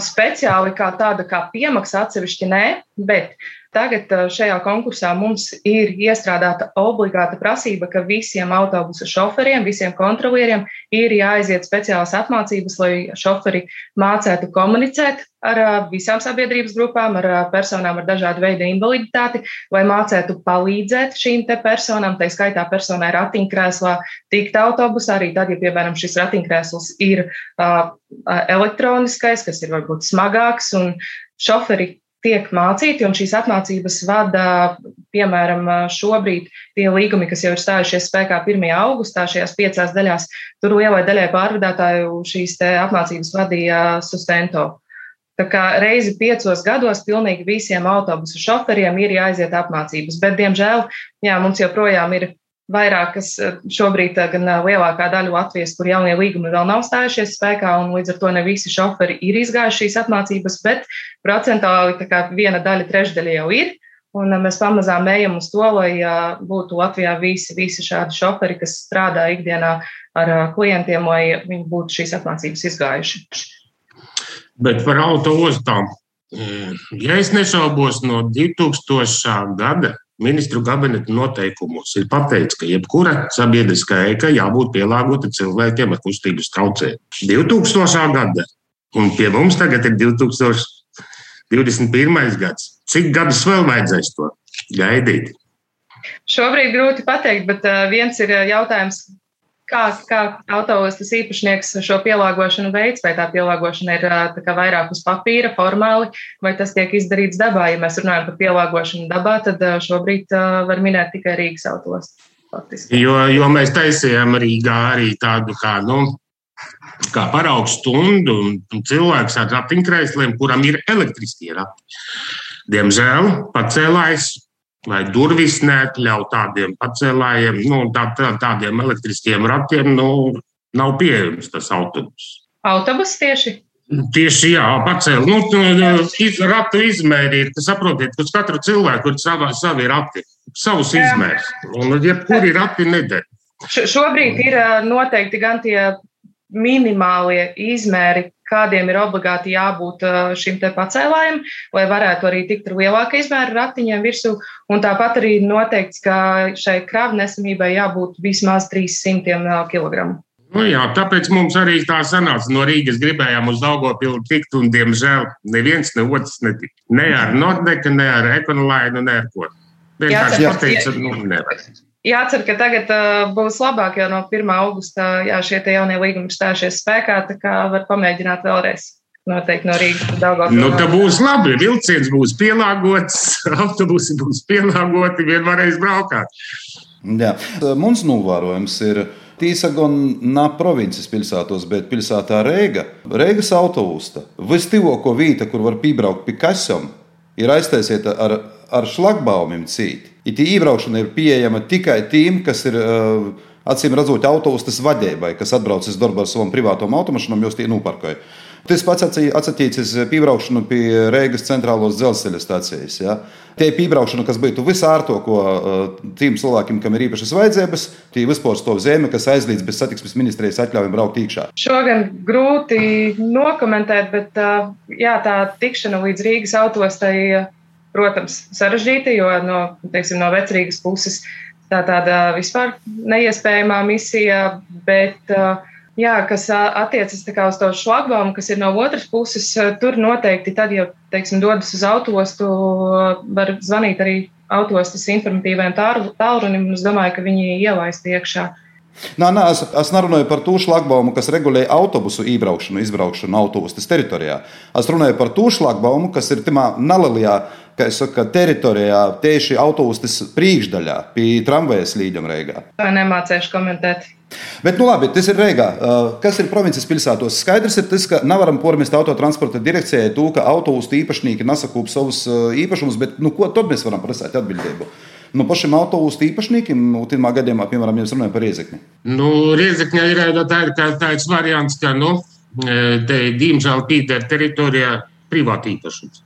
Speciāli kā tāda kā piemaksa atsevišķi nē, bet Tagad šajā konkursā mums ir iestrādāta obligāta prasība, ka visiem autobusu šoferiem, visiem kontrolieriem ir jāaiziet speciālas apmācības, lai šoferi mācētu komunicēt ar visām sabiedrības grupām, ar personām ar dažādu veidu invaliditāti, lai mācētu palīdzēt šīm personām, tā skaitā personai ratiņkrēslā, tikt autobusā, arī tad, ja, piemēram, šis ratiņkrēsls ir uh, elektroniskais, kas ir varbūt smagāks, un šoferi tiek mācīti, un šīs apmācības vada, piemēram, šobrīd tie līgumi, kas jau ir stājušies spēkā 1. augustā, šajās piecās daļās, tur lielai daļai pārvadātāju šīs apmācības vadīja Sustento. Tā kā reizi piecos gados pilnīgi visiem autobusu šoferiem ir jāaiziet apmācības, bet, diemžēl, jā, mums joprojām ir vairāk, kas eh, šobrīd eh, gan eh, lielākā daļa Latvijas, kur jaunie līgumi vēl nav stājušies spēkā, un līdz ar to ne visi šoferi ir izgājuši šīs apmācības, bet procentuāli viena daļa, trešdaļa jau ir. Un mēs pamazām ejam uz to, lai būtu Latvijā visi, visi šādi šoferi, kas strādā ikdienā ar klientiem, lai viņi būtu šīs apmācības izgājuši.
Bet par auto ostām. Ja es nešaubos no 2000. gada, ministru kabineta noteikumos ir pateikts, ka jebkura sabiedriskā ēka jābūt pielāgota cilvēkiem ar kustības traucējumu. 2000. gada, un pie mums tagad ir 2021. gads. Cik gadus vēl vajadzēs to gaidīt?
Šobrīd grūti pateikt, bet viens ir jautājums, kā, kā autostas īpašnieks šo pielāgošanu veids, vai tā pielāgošana ir tā vairāk uz papīra, formāli, vai tas tiek izdarīts dabā. Ja mēs runājam par pielāgošanu dabā, tad šobrīd var minēt tikai Rīgas autostas.
Jo, jo mēs taisījām Rīgā arī tādu kā, nu, kā paraugu stundu, un cilvēks ar ratiņkrēsliem, kuram ir elektriskie rati. Diemžēl pacēlājs lai durvis neatļauj tādiem pacēlājiem, nu, tā, tā, tādiem elektriskiem ratiem, nu, nav pieejams tas autobus.
Autobus tieši?
Tieši jā, pacēl. Nu, iz, ratu izmērīt, saprotiet, ka uz katru cilvēku ir savā, savi rati, savus izmērs. Un jebkuri rati neder.
Šobrīd ir noteikti gan tie minimālie izmēri, kādiem ir obligāti jābūt šim te pacēlājam, lai varētu arī tikt ar lielāku izmēru ratiņiem virsū. Un tāpat arī noteikts, ka šai kravnesamībai jābūt vismaz 300 kg.
Nu jā, tāpēc mums arī tā sanāca. No Rīgas gribējām uz Daugopilu tikt, un, diemžēl, neviens ne otrs netika. Ne ar Nordeku, ne ar Ekonolainu, ne ar ko. Vienkārši pateica, nu, nevar.
Jācer, ka tagad uh, būs labāk, jo no 1. augusta jā, šie jaunie līgumi ir stājušies spēkā. Tā kā var pamēģināt vēlreiz. Noteikti no Rīgas Daugavas.
Nu, tā būs labi. Vilciens būs pielāgots, autobusi būs pielāgoti, vien varēs braukāt.
Jā. Mums novērojums ir. Tīsa gan nav provinces pilsētos, bet pilsētā Reiga, Reigas autobusta. Vistīvāko vieta, kur var piebraukt pie kasām, ir aiztaisiet ar, ar šlagbaumiem cīt. It iebraukšana ir pieejama tikai tiem, kas ir uh, acīm redzot autobusas vadībai, kas atbrauc uz darbu ar savam privātam automašīnām, jo tie nopirkoja. Tas pats attiecas piebraukšanu pie Rīgas centrālās dzelzceļa stācijas. Ja? Tie piebraukšana, kas būtu visārtāko tiem cilvēkiem, kam ir īpašas vajadzības, tie vispār stāv zeme, kas aizliedz bez satiksmes ministrijas atļaujam braukt iekšā.
Šogan grūti nokomentēt, bet jā, tā tikšana līdz Rīgas autostai protams, sarežģīta, jo no, teiksim, no vecrīgas puses tā tāda vispār neiespējamā misija, bet uh, Jā, kas attiecas uz to šlagbaumu, kas ir no otras puses, tur noteikti tad, ja teiksim, dodas uz autostu, var zvanīt arī autostas informatīvajam tālrunim, un es domāju, ka viņi ielaist iekšā.
Nā, nā, es, es nerunāju par to šlagbaumu, kas regulē autobusu iebraukšanu, izbraukšanu autobusas teritorijā. Es runāju par to šlagbaumu, kas ir tajā nelielajā saka, teritorijā, tieši autobusas priekšdaļā, pie tramvajas līduma reigā.
Tā nemācīšu komentēt.
Bet, nu labi, tas ir Rīgā. Kas ir provinces pilsētos? Skaidrs ir tas, ka nevaram pormest autotransporta direkcijai to, ka autobusu īpašnieki nesakūp savus īpašumus, bet nu, ko tad mēs varam prasīt atbildību? Nu, pašiem autobusu īpašniekiem, pirmā gadījumā, piemēram, ja runājam par riezekni.
Nu, riezekņā ir tā, tāds variants, ka, nu, te, diemžēl, Pītera teritorijā privāti īpašums.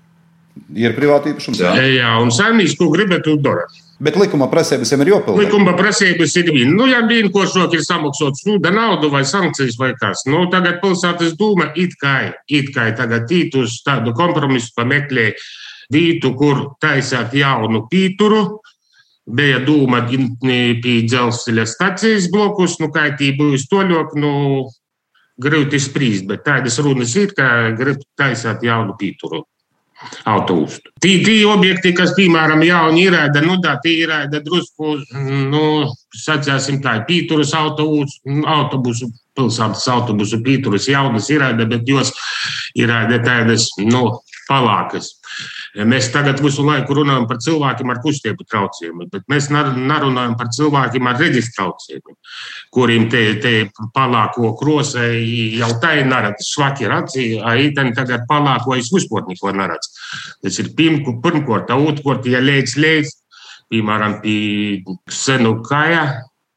Ir privāti īpašums,
jā. Jā, un saimnieks, ko gribat, to dara.
Bet likuma prasības jau ir jāpilda.
Likuma prasības ir viena. Nu, ja vienkāršāk ir samaksāt sūda naudu vai sankcijas vai kas. Nu, tagad pilsētas dūma it kā, it kā tagad īt uz tādu kompromisu pameklē vītu, kur taisāt jaunu pīturu. Bija dūma pie dzelzceļa stācijas blokus, nu, kā tī būs toļok, nu, grūti spriest, bet tādas runas ir, ka grib taisāt jaunu pīturu autobusu. Tī, tī objekti, kas, piemēram, jauni ir, nu, tā ir drusku, nu, sacīsim tā, pīturus autobusu, autobusu, pilsētas autobusu pīturus jaunas ir, bet jos ir tādas, nu, palākas. Mēs tagad visu laiku runājam par cilvēkiem ar kustību traucējumiem, bet mēs nerunājam par cilvēkiem ar redzes traucējumiem, kuriem te, te palāko krosē jau tā ir narats, švaki ir acī, aiten tagad palāko es vispār neko neredz. Tas ir pirmkārt, otrkārt, ja lēdz lēdz, piemēram, pie senu kāja,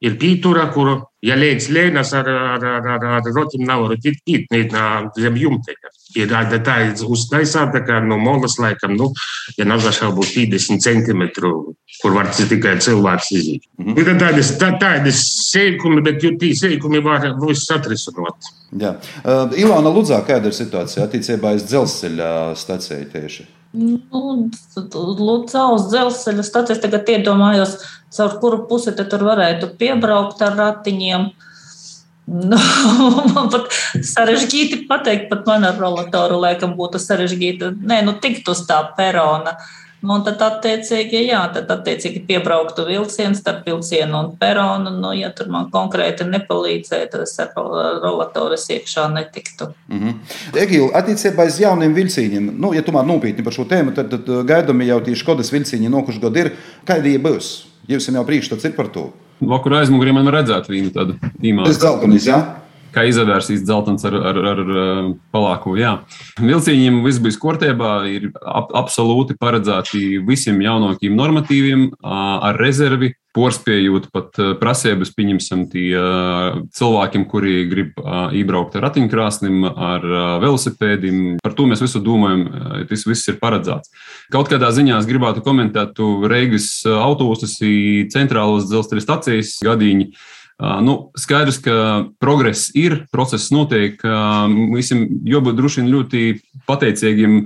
ir pītura, kuru, ja lēdz lēnas ar, ar, ar, ar, ar rotim nevaru tikt pīt, zem jumteļa ir tā uztaisīta, ka no molas laikam, nu, ja nav šaubu 50 centimetru, kur var tikai cilvēks iziet. Mm -hmm. Ir tādas, tā, tādas sēkumi, bet tie sēkumi var visus atrisināt.
Jā. Uh, Ilona Ludzā, kāda ir situācija attiecībā uz dzelzceļa staciju tieši?
Nu, Lūdzu, uz dzelzceļa stācijas tagad iedomājos, caur kuru pusi tur varētu piebraukt ar ratiņiem. Uh, Nu, man pat sarežģīti pateikt, pat man ar rolatoru laikam būtu sarežģīti. Nē, nu tikt uz tā perona. Nu, un tad, attiecīgi, jā, tad, attiecīgi, piebrauktu vilciens starp vilcienu un peronu. Nu, ja tur man konkrēti nepalīdzēja, tad es ar rolatoru iekšā netiktu.
Mm -hmm. Egīla, attiecībā uz jauniem vilcieniem, nu, ja tomēr nopietni par šo tēmu, tad, tad gaidāmi jau tieši kodas vilcieni nokuši gadu ir. Kādi būs? Jums jau priekšstats ir par to.
Vakur aizmugurē man redzētu viņu tādu
īmā. Tas dzeltenis, jā?
Kā izavērsīs dzeltens ar, ar, ar, ar palāku, jā. Vilcīņiem viss bija kārtībā, ir ap, absolūti paredzēti visiem jaunākiem normatīviem ar rezervi porspējot pat eh, prasības, pieņemsim, tie eh, cilvēkiem, kuri grib eh, iebraukt ar ratiņkrāsnim, ar velosipēdim. Par to mēs visu domājam, tas viss ir paredzēts. Kaut kādā ziņā es gribētu komentēt Reigas autobusas centrālas dzelzceļa stacijas gadīņu. Nu, skaidrs, ka progress ir, process notiek. Visam jābūt droši vien ļoti pateicīgiem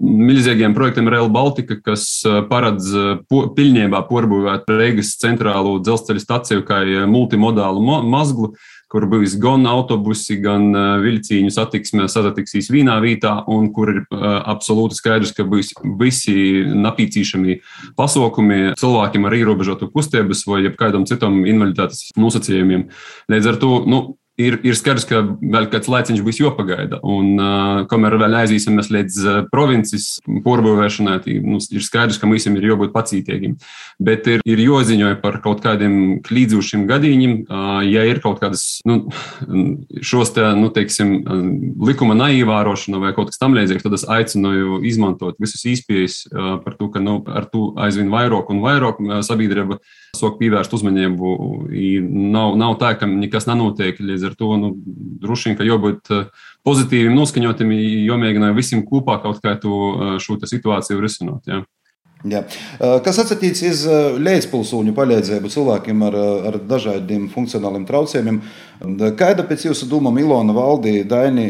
milzīgiem projektiem Rail Baltica, kas uh, paredz uh, po, pilnībā porbūvēt Reigas centrālo dzelzceļa staciju kā uh, multimodālu mazglu, kur būs gan autobusi, gan vilciņu satiksme satiksīs vienā vietā, un kur ir absolūti skaidrs, ka būs visi napīcīšami pasaukumi cilvēkiem ar ierobežotu kustības vai kādam citam invaliditātes nosacījumiem. Līdz ar to, nu, ir, ir skaidrs, ka vēl kāds laiciņš būs jopagaida. Un, uh, kamēr vēl aizīsimies līdz uh, provinces porbūvēšanai, nu, ir skaidrs, ka mums ir jābūt pacītīgiem. Bet ir, ir jāziņoja par kaut kādiem klīdzošiem gadījumiem, uh, ja ir kaut kādas nu, šos te, nu, teiksim, likuma neievērošana vai kaut kas tam līdzīgs, tad es aicinu izmantot visus īspējas uh, par to, ka nu, ar to aizvien vairāk un vairāk sabiedrība sok pievērst uzmanību. Nav, nav tā, ka nekas nenotiek. Līdz ar to nu, droši vien, ka jābūt eh, pozitīviem, noskaņotiem, jāmēģina visiem kopā kaut kā to, eh, šo situāciju risināt. Ja.
Jā. Eh, kas uz līdzpilsūņu palīdzību cilvēkiem ar, ar dažādiem funkcionāliem traucējumiem, Kāda pēc jūsu domām Ilona Valdī, Daini,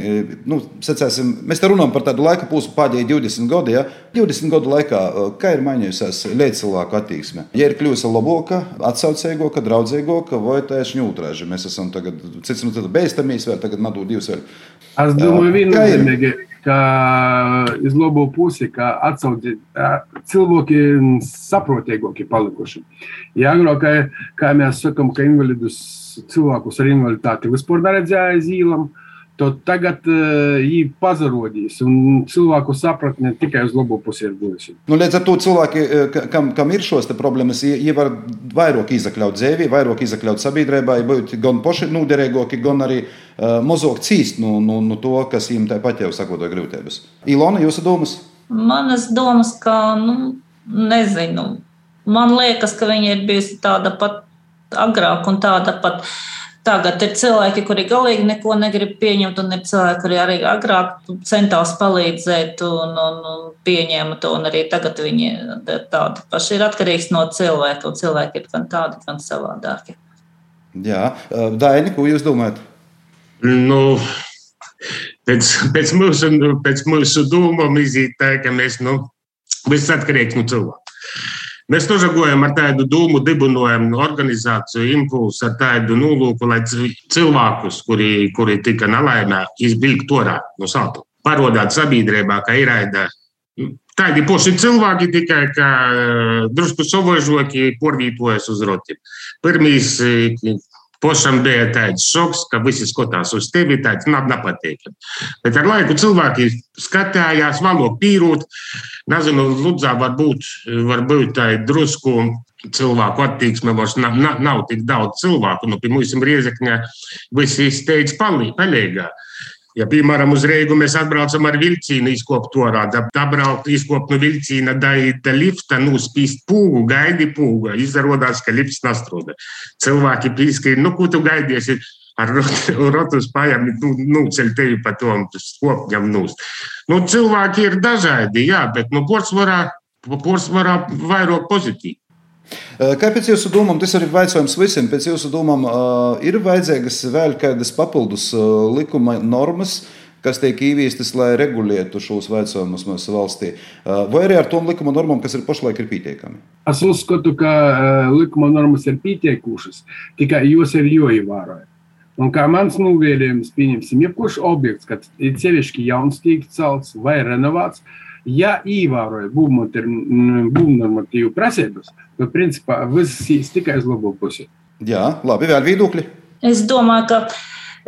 nu, sacēsim, mēs te runājam par tādu laika posmu pēdējie 20 gadi, ja? 20 gadu laikā, kā ir mainījusies līdzcilvēku attieksme? Ja ir kļuvusi labāka, atsaucīgāka, draudzīgāka, vai tieši ņūtrāži? Mēs esam tagad, cits nu tad beistamīs, vai tagad nadu divas vēl?
Es domāju, viennozīmīgi, ka iz labo pusi, ka atsaucīt cilvēki saprotīgāki palikuši. Ja agrāk, kā mēs sakam, ka invalidus cilvēkus ar invaliditāti vispār neredzēja aiz īlam. Tagad uh, viņi pazarodīs, un cilvēku sapratne tikai uz labo pusi ir bijusi.
Nu, līdz ar to cilvēki, kam, kam ir šīs problēmas, viņi var vairāk izakļaut dzīvi, vairāk izakļaut sabiedrībai, būt gan paši noderīgāki, gan arī uh, mazāk cīst no, no, no to, kas viņiem tāpat jau sakoto grūtības. Ilona, jūsu domas?
Manas domas, ka, nu, nezinu, man liekas, ka viņa ir bijusi tāda pat agrāk un tāda pat. Tagad ir cilvēki, kuri galīgi neko negrib pieņemt, un ir cilvēki, kuri arī agrāk centās palīdzēt un, un, un pieņēma to. Un arī tagad viņi tādi paši ir atkarīgs no cilvēka, un cilvēki ir gan tādi, gan savādāki.
Jā, Daini, ko jūs domājat?
Nu, pēc, pēc, mūsu, pēc mūsu domām iziet tā, ka mēs nu, viss atkarīgs no cilvēka. Mēs nožagojam ar tādu dūmu, dibinojam organizāciju impulsu ar tādu nolūku, lai cilvēkus, kuri, kuri tika nelaimē, izbilgt orā no sāta. Parodāt sabiedrībā, ka ir aida. Tādi paši cilvēki tikai drusku savožoki porvītojas uz rotiem. Pirmīs Pašam bija tāds šoks, ka visi skatās uz tevi, tāds nav nepatīkami. Bet ar laiku cilvēki skatījās, valo pīrūt. Nezinu, Ludzā varbūt, varbūt tā ir drusku cilvēku attieksme, vairs nav, nav, nav tik daudz cilvēku. Nu, pie mums Riezekņā visi steidz palīgā. Ja, piemēram, uz Reigu mēs atbraucam ar vilcienu, izkopt orā, dabraukt, izkopt no vilciena, daīt lifta, nuspīst pūgu, gaidi pūgu. Izrādās, ka lifts nastrūda. Cilvēki pīskaļ, nu, ko tu gaidies? Ar rotu spējām nu, nuceļ tevi pa tom skopņam nūst. Nu, cilvēki ir dažādi, jā, bet, nu, porcelānā, porcelānā vairāk pozitīvi.
Kāpēc jūsu domām, tas ir jautājums visiem, pēc jūsu domām, ir vajadzīgas vēl kādas papildus likuma normas, kas tiek ieviestas, lai regulētu šos jautājumus mūsu valstī, vai arī ar tām likuma normām, kas ir pašlaik ir pietiekami?
Es uzskatu, ka likuma normas ir pietiekušas, tikai jūs ir jāievēro. Un kā mans novērtējums, pieņemsim, jebkurš objekts, kad ir sevišķi jauns tiek celts vai renovāts, ja ievēroja būvnormatīvu prasības, tad principā viss ir tikai uz labo pusi.
Jā, labi, vēl viedokļi.
Es domāju, ka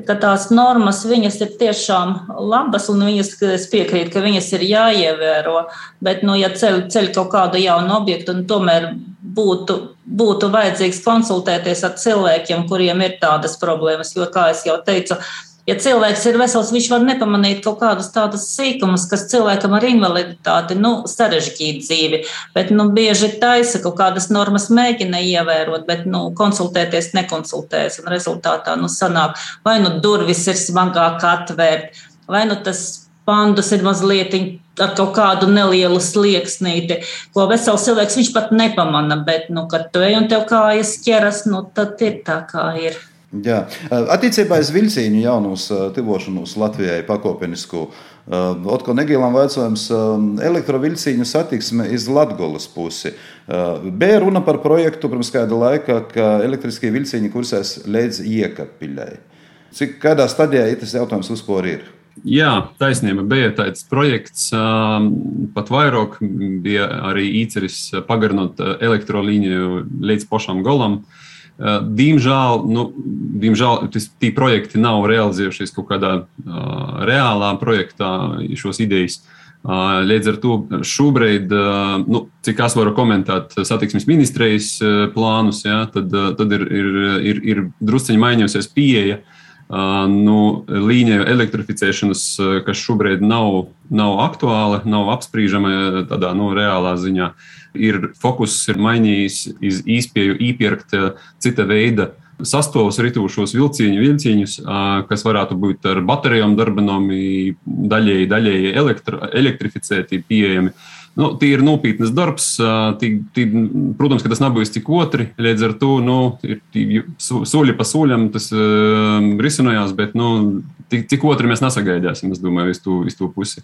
ka tās normas viņas ir tiešām labas, un viņas, es piekrītu, ka viņas ir jāievēro. Bet, nu, ja ceļ, ceļ kaut kādu jaunu objektu, un tomēr būtu, būtu vajadzīgs konsultēties ar cilvēkiem, kuriem ir tādas problēmas, jo, kā jau teicu, Ja cilvēks ir vesels, viņš var nepamanīt kaut kādus tādus sīkumus, kas cilvēkam ar invaliditāti nu, sarežģītu dzīvi. Bet nu, bieži taisa kaut kādas normas, mēģina ievērot, bet nu, konsultēties nekonsultējas. Un rezultātā nu, sanāk, vai nu durvis ir smagāk atvērt, vai nu tas pandus ir mazliet ar kaut kādu nelielu slieksnīti, ko vesels cilvēks viņš pat nepamana. Bet, nu, kad tu ej un tev kājas ķeras, nu, tad ir tā, kā ir.
Jā. Attiecībā uz vilcienu jaunos tuvošanos Latvijai pakāpenisku. Otko Negīlam jautājums - elektroviļcīņu satiksme iz Latgolas pusi. Bija runa par projektu pirms kāda laika, ka elektriskie vilciņi kursēs līdz iekapiļai. Cik kādā stadijā ir tas jautājums vispār ir?
Jā, taisnība bija tāds projekts. Pat vairāk bija arī īceris pagarinot elektrolīniju līdz pašam galam. Uh, Diemžēl, nu, diemžēl tie projekti nav realizējušies kaut kādā uh, reālā projektā, šos idejas. Uh, līdz ar to šobrīd, uh, nu, cik es varu komentēt satiksmes ministrijas plānus, ja, tad, tad ir, ir, ir, ir drusciņi mainījusies pieeja nu, līniju elektrificēšanas, kas šobrīd nav, nav aktuāla, nav apspriežama tādā nu, reālā ziņā. Uh, ir fokus ir mainījis iz īspēju īpirkt cita veida sastāvus ritūšos vilciņu, vilciņus, kas varētu būt ar baterijām darbinomi, daļēji, daļēji elektro, elektrificēti, pieejami. Nu, tie ir nopietnas darbs. Tī, tī, protams, ka tas nav bijis tik otri. Līdz ar to nu, ir soļi pa soļam tas uh, risinājās, bet nu, tik, tik otri mēs nesagaidāsim, es domāju, uz to, uz to pusi.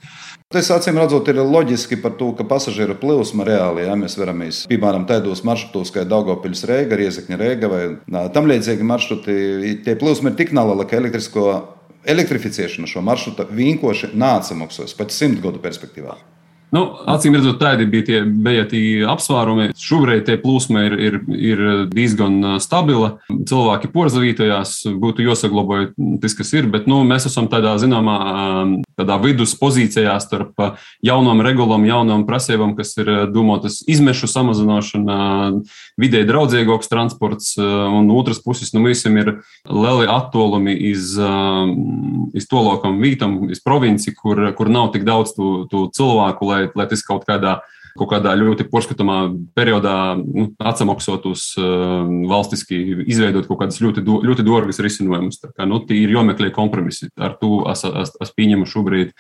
Tas acīm redzot, ir loģiski par to, ka pasažieru plūsma reāli, ja mēs veramies, piemēram, tādos maršrutos, kā Daugopils Rēga, Riezekņa Rēga vai tam līdzīgi maršruti, tie plūsma ir tik neliela, ka elektrisko elektrificēšana šo maršrutu vienkārši nācamaksās pat simt gadu perspektīvā.
Nu, acīm redzot, tādi bija tie, bija tie apsvērumi. Šobrīd tie plūsma ir, ir, ir diezgan stabila. Cilvēki porzavītojās, būtu jāsaglabā tas, kas ir, bet nu, mēs esam tādā zināmā tādā viduspozīcijā starp jaunām regulām, jaunām prasībām, kas ir domātas izmešu samazināšana, vidē draudzīgāks transports, un otras puses nu, visam ir lieli attolumi iz, iz tolokam vītam, iz provinci, kur, kur nav tik daudz tu, tu cilvēku, lai, lai tas kaut kādā kaut kādā ļoti porskatāmā periodā nu, atsamaksot uz uh, valstiski izveidot kaut kādas ļoti, do, ļoti dārgas risinājumus. Nu, ir jāmeklē kompromisi. Ar to es, es, es pieņemu šobrīd.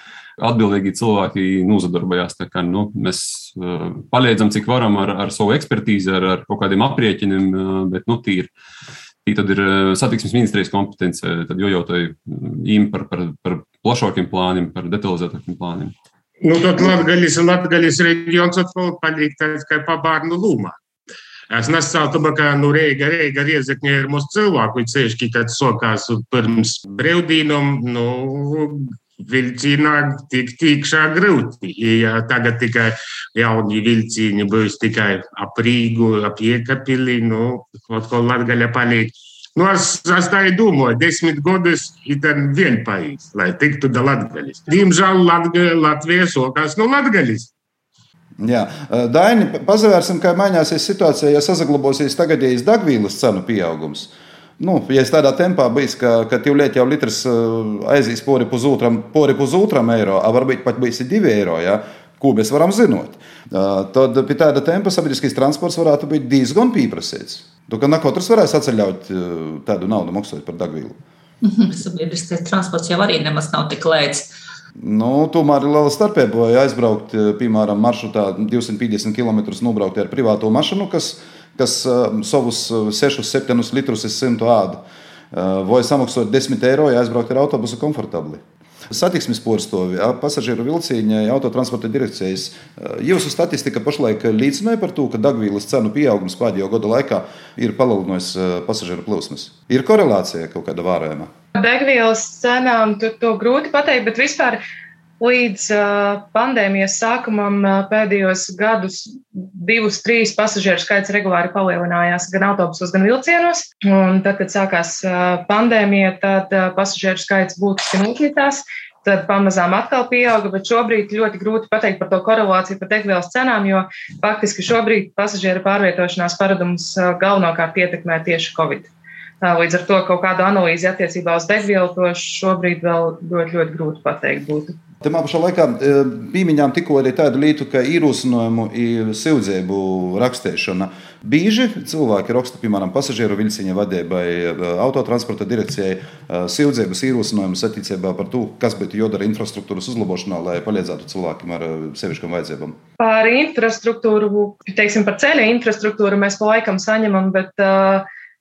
Atbildīgi cilvēki nozadarbojās. Kā, nu, mēs uh, palīdzam, cik varam ar, ar savu ekspertīzi, ar, ar kaut kādiem aprēķiniem, uh, bet nu, tīri. Tad ir satiksmes ministrijas kompetence, tad jau jautāju īm par, par, par plašākiem plāniem, par detalizētākiem plāniem.
Nu, tad Latvijas un Latvijas reģions atkal paliek tāds kā pa bērnu lūmā. Es nesāku, ka nu, Reiga, Reiga riezekņa ir mūsu cilvēku, viņi sevišķi, kad sokās pirms brevdīnam, nu, vilcienā tik tikšā grūti. Ja tagad tikai jauni vilcieni būs tikai ap Rīgu, ap Iekapili, nu, atkal Latgaļa paliek. Nu, es, es tā domāju, desmit gadus ir vienpaļš, lai tiktu da latgaļas. Diemžēl Latvijas sokās no latgaļas.
Jā, Daini, pazavērsim, kā mainīsies situācija, ja saglabāsies tagadējais degvīlas cenu pieaugums. Nu, ja es tādā tempā bijis, ka, ka jau lieta jau litrs aizies pori pusotram, pori pusotram eiro, varbūt pat bijis divi eiro, ja, ko mēs varam zinot, tad pie tāda tempa sabiedriskais transports varētu būt diezgan pieprasīts. Tu, ka ne katrs varēs eh, tādu naudu maksājot par degvielu.
Sabiedriskais transports jau arī nemaz nav tik lēts.
Nu, tomēr ir liela starpība. Ja aizbraukt, piemēram, maršrutā 250 km nobraukt ar privāto mašīnu, kas, kas savus 6-7 litrus es simtu ādu, vai samaksāt 10 eiro, ja aizbraukt ar autobusu komfortabli. Satiksmes porstovi, pasažieru vilcieni, autotransporta direkcijas. Jūsu statistika pašlaik liecināja par to, ka degvielas cenu pieaugums pēdējo gadu laikā ir palielinājis pasažieru plūsmas. Ir korelācija kaut kāda vērojama.
Degvielas cenām to, to grūti pateikt, bet vispār līdz pandēmijas sākumam pēdējos gadus divus, trīs pasažieru skaits regulāri palielinājās gan autobusos, gan vilcienos. Un tad, kad sākās pandēmija, tad pasažieru skaits būtiski nokritās. Tad pamazām atkal pieauga, bet šobrīd ļoti grūti pateikt par to korelāciju par degvielas cenām, jo faktiski šobrīd pasažieru pārvietošanās paradumus uh, galvenokārt ietekmē tieši Covid. Līdz ar to kaut kādu analīzi attiecībā uz degvielu to šobrīd vēl ļoti, ļoti grūti pateikt būtu.
Tajā pašā laikā pieminējām tikko arī tādu lietu, kā īrūsinājumu un sildzību rakstīšana. Bieži cilvēki raksta, piemēram, pasažieru vilciņa vadībai, autotransporta direkcijai, sildzības īrūsinājumus attiecībā par to, kas būtu jādara infrastruktūras uzlabošanā, lai palīdzētu cilvēkiem ar sevišķām vajadzībām.
Par infrastruktūru, teiksim, par ceļa infrastruktūru mēs pa laikam saņemam, bet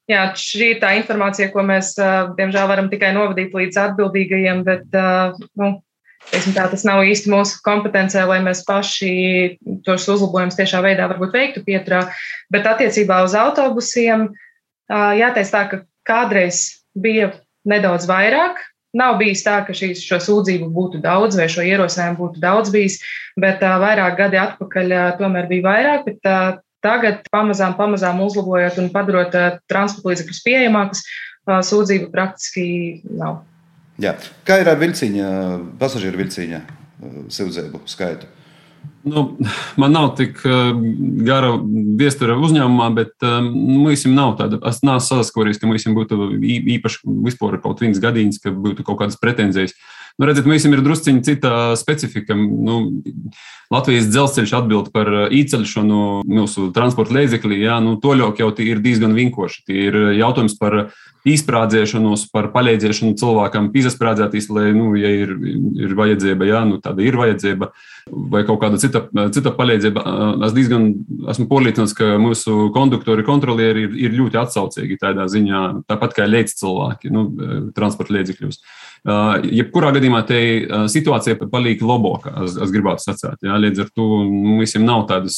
Jā, šī ir tā informācija, ko mēs, diemžēl, varam tikai novadīt līdz atbildīgajiem, bet nu, Tā, tas nav īsti mūsu kompetencē, lai mēs paši tos uzlabojumus tiešā veidā varbūt veiktu pieturā. Bet attiecībā uz autobusiem jāteic tā, ka kādreiz bija nedaudz vairāk. Nav bijis tā, ka šīs, šo sūdzību būtu daudz vai šo ierosinājumu būtu daudz bijis, bet uh, vairāk gadi atpakaļ uh, tomēr bija vairāk. Bet, uh, tagad pamazām, pamazām uzlabojot un padarot uh, transporta līdzekļus pieejamākus, uh, sūdzību praktiski nav.
Jā. Kā ir ar vilciņa, pasažieru vilciņa uh, sildzēbu skaitu?
Nu, man nav tik uh, gara viestura uzņēmumā, bet um, mums nav tāda. Es neesmu saskaries, ka mums būtu īpaši vispār kaut viens gadījums, ka būtu kaut kādas pretenzijas. Nu, redziet, mums ir drusciņi cita specifika. Nu, Latvijas dzelzceļš atbild par īceļšanu mūsu transporta līdzeklī. Nu, toļok jau ir diezgan vinkoši. Tie ir jautājums par izsprādzēšanos, par palīdzēšanu cilvēkam, izsprādzēties, lai, nu, ja ir, ir vajadzība, jā, nu, tāda ir vajadzība, vai kaut kāda cita, cita palīdzība. Es diezgan esmu pārliecināts, ka mūsu konduktori, kontrolieri ir, ir ļoti atsaucīgi tādā ziņā, tāpat kā līdz cilvēki, nu, transporta līdzekļos. Jebkurā gadījumā te situācija paliek labāka, es, es gribētu sacīt. Jā, līdz ar to mums nav tādas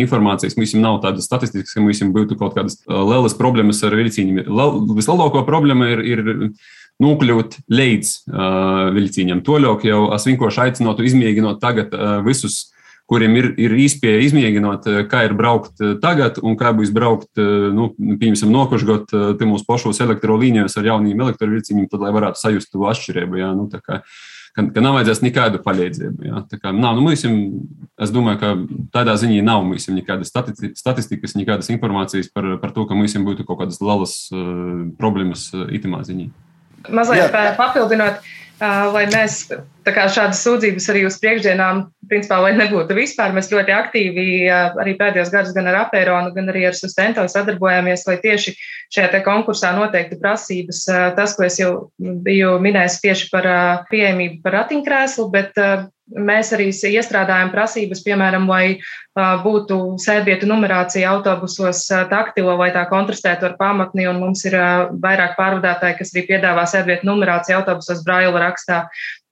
informācijas, mums nav tādas statistikas, ka mums būtu kaut kādas lielas problēmas ar vilciņiem. Vislielākā problēma ir, ir nokļūt līdz uh, vilciņam. Toļok jau es vienkārši aicinātu izmēģinot tagad uh, visus kuriem ir, ir īspēja izmēģināt, kā ir braukt tagad un kā būs braukt, nu, piemēram, nokošgot mūsu pašos elektrolīnijos ar jauniem elektroviļciņiem, tad lai varētu sajust to atšķirību. Jā, nu, ka, ka nav vajadzēs nekādu palīdzību. Jā. Tā kā, nav, nu, mūsim, es domāju, ka tādā ziņā nav nekādas statistikas, nekādas informācijas par, par to, ka mums būtu kaut kādas lielas uh, problēmas uh, itimā ziņā.
Mazliet papildinot, uh, lai mēs šādas sūdzības arī uz priekšdienām principā, lai nebūtu vispār, mēs ļoti aktīvi arī pēdējos gados gan ar Aperonu, gan arī ar Sustento sadarbojāmies, lai tieši šajā konkursā noteikti prasības, tas, ko es jau biju minējis tieši par pieejamību par ratiņkrēslu, bet mēs arī iestrādājam prasības, piemēram, lai būtu sēdvietu numerācija autobusos taktilo, lai tā kontrastētu ar pamatni, un mums ir vairāk pārvadātāji, kas arī piedāvā sēdvietu numerāciju autobusos braila rakstā.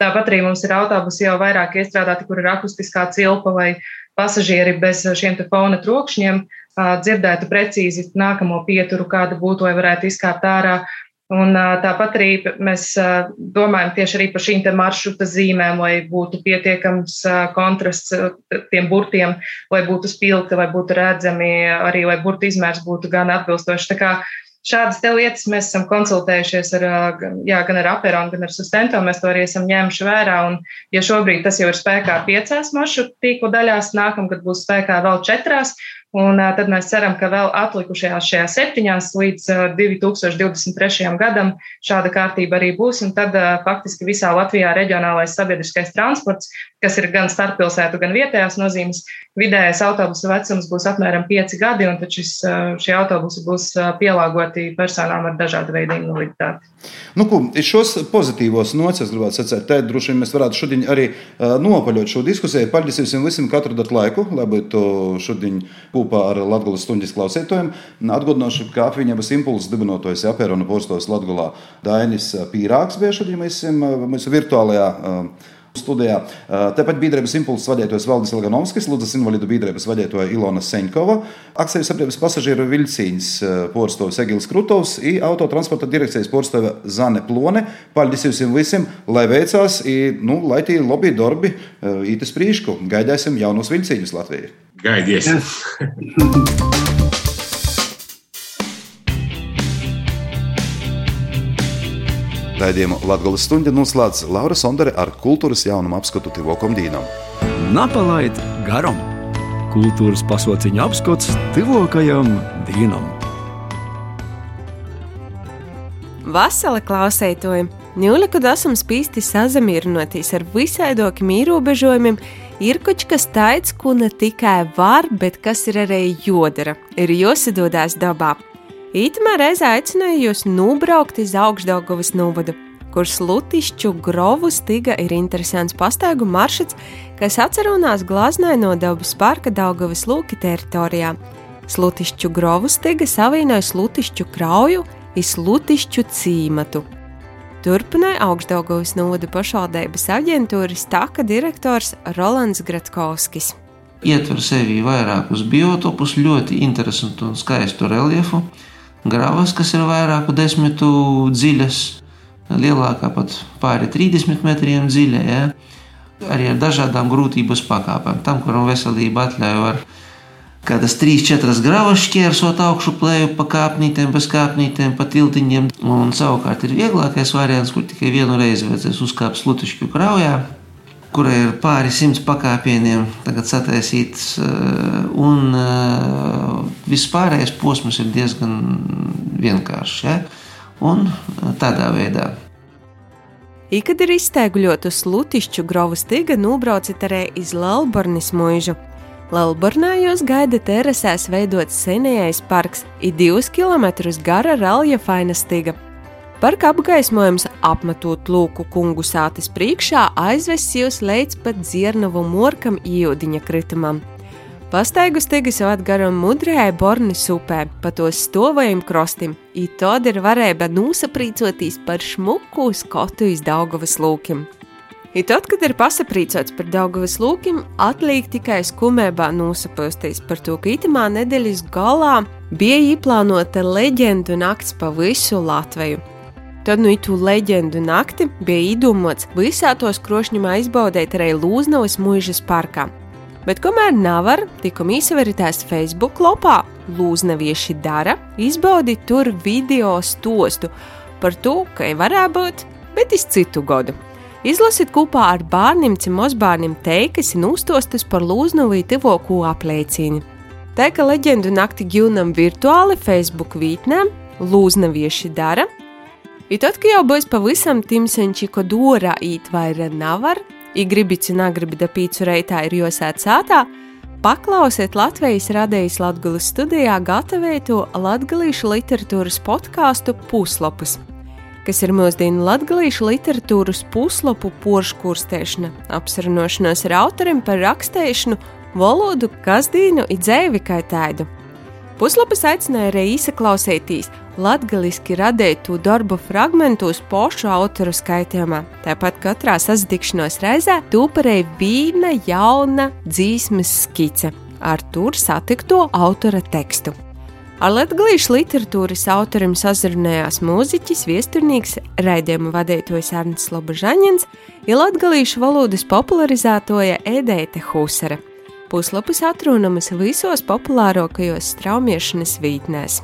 Tāpat arī mums ir autobusi jau vairāk iestrādāti, kur ir akustiskā cilpa, lai pasažieri bez šiem te fona trokšņiem dzirdētu precīzi nākamo pieturu, kāda būtu, lai varētu izkāpt ārā. Un tāpat arī mēs domājam tieši arī par šīm maršruta zīmēm, lai būtu pietiekams kontrasts tiem burtiem, lai būtu spilgti, lai būtu redzami, arī lai burtu izmērs būtu gan atbilstošs. Tā kā šādas lietas mēs esam konsultējušies ar, jā, gan ar Aperonu, gan ar Sustento. Mēs to arī esam ņēmuši vērā. Un, ja šobrīd tas jau ir spēkā piecās maršrutu tīklu daļās, nākamgad būs spēkā vēl četrās. Un tad mēs ceram, ka vēl atlikušajās šajās septiņās līdz 2023. gadam šāda kārtība arī būs. Un tad faktiski visā Latvijā reģionālais sabiedriskais transports, kas ir gan starppilsētu, gan vietējās nozīmes, vidējais autobusu vecums būs apmēram 5 gadi, un tad šis, šie autobusi būs pielāgoti personām ar dažādu veidu invaliditāti.
Nu, ko, šos pozitīvos nocis, gribētu sacīt, te droši vien mēs varētu šodien arī uh, nopaļot šo diskusiju. Paldies visiem katru datu laiku, lai būtu šodien kopā ar Latvijas stundas klausītājiem. Atgādināšu, ka apvienības impulss dibinotojas Apērona postos Latvijā Dainis Pīrāks bija šodien mēs mūsu virtuālajā. Uh, studijā. Tāpat biedrības impulses vadītājs Valdis Laganovskis, Lūdzas invalidu biedrības vadītāja Ilona Seņkova, akcijas sabiedrības pasažieru viļcīņas porstovs Egils Krutovs un autotransporta direkcijas porstova Zane Plone. Paldies jums visiem, lai veicās, i, nu, lai tie lobby darbi īetas prīšku. Gaidāsim jaunos viļcīņus Latvijā.
Gaidiesim!
Raidījumu Latvijas stundā noslēdz Laura Sondere ar kultūras jaunumu apskatu Tivokam Dīnam.
Napalaid garam! Kultūras pasauciņa apskats Tivokajam Dīnam.
Vasala klausētojiem! Ņūļa, kad esam spīsti sazamierinoties ar visaidokiem ierobežojumiem, ir kaut kas tāds, ko ne tikai var, bet kas ir arī jodara, ir jāsadodās dabā. Ītumā reizē aicināju jūs nobraukt uz augšdaļgavas novadu, kur slutišķu grovu stiga ir interesants pastaigu maršruts, kas atcerunās glāznai no dabas parka Daugavas lūki teritorijā. Slutišķu grovu stiga savienoja slutišķu krauju un slutišķu cīmatu. Turpināja augšdaļgavas novada pašvaldības aģentūras taka direktors Rolands Gratkovskis.
Ietver sevi vairākus biotopus, ļoti interesantu un skaistu reliefu gravas, kas ir vairāku desmitu dziļas, lielākā pat pāri 30 metriem dziļa. Ja? Arī ar dažādām grūtības pakāpēm. Tam, kuram veselība atļauj, var kādas 3-4 gravas šķērsot augšu plēju pa kāpnītēm, bez kāpnītēm, pa tiltiņiem. Un savukārt ir vieglākais variants, kur tikai vienu reizi vajadzēs uzkāpt slutišķu kraujā kurai ir pāri simts pakāpieniem, tagad sataisīts, eh, un eh, viss pārējais posms ir diezgan vienkāršs. Ja? Un eh, tādā veidā.
Ikad ir izsteigļot uz Lutišķu grovu stiga nūbraucat arī iz Lalbornis muižu. Lalbornājos gaida terasēs veidots senējais parks, ir divus kilometrus gara reljefaina stiga. Parka apgaismojums apmetot lūku kungu sātes priekšā aizves jūs līdz pat dzirnavu morkam iūdiņa kritumam. Pastaigu stigas atgaram mudrējai Bornis upē, pa to stovajam krostim, i tad ir varēja nūsaprīcoties par šmuku skotu iz Daugavas lūkim. I tad, kad ir pasaprīcots par Daugavas lūkim, atliek tikai skumībā nūsapostīs par to, ka itamā nedēļas galā bija īplānota leģendu nakts pa visu Latviju. Tad nu itu leģendu nakti bija īdomots visā tos krošņumā izbaudēt arī Lūznavas mūžas parkā, Bet kamēr nevar, tikko izveritās Facebook lapā, lūznavieši dara, izbaudi tur video stostu par to, ka varētu būt, bet iz citu gadu. Izlasiet kopā ar bērniem, cimosbērniem teikas un uztostus par lūznavu tivoko apliecīni. Tā kā leģendu nakti ģūnam virtuāli Facebook vītnēm, lūznavieši dara, I tad, kad jau būs pavisam timsenči, ko dora īt vaira navar, I gribici nagribi da pīcu reitā ir josēt sātā, paklausiet Latvijas radējas Latgulas studijā gatavētu latgalīšu literatūras podkāstu Puslapus, kas ir mūsdienu latgalīšu literatūras puslapu porškurstēšana, apsarunošanos ar autoriem par rakstēšanu, valodu, kasdīnu i dzēvi kā tādu. Puslapas aicināja arī izklausīties latgaliski radītu darbu fragmentus pošu autoru skaitījumā. Tāpat katrā sasatikšanos reizē tūparēja vīna jauna dzīsmes skice ar tur satikto autora tekstu. Ar latviešu literatūras autorim sazrunājās mūziķis, viesturnīgs, raidījuma vadītājs Arnsts Lobužaņins, ja latviešu valodas popularizētoja Edeite Husara. Puslapis atrodamas visos populārākajos straumiešanas vītnēs.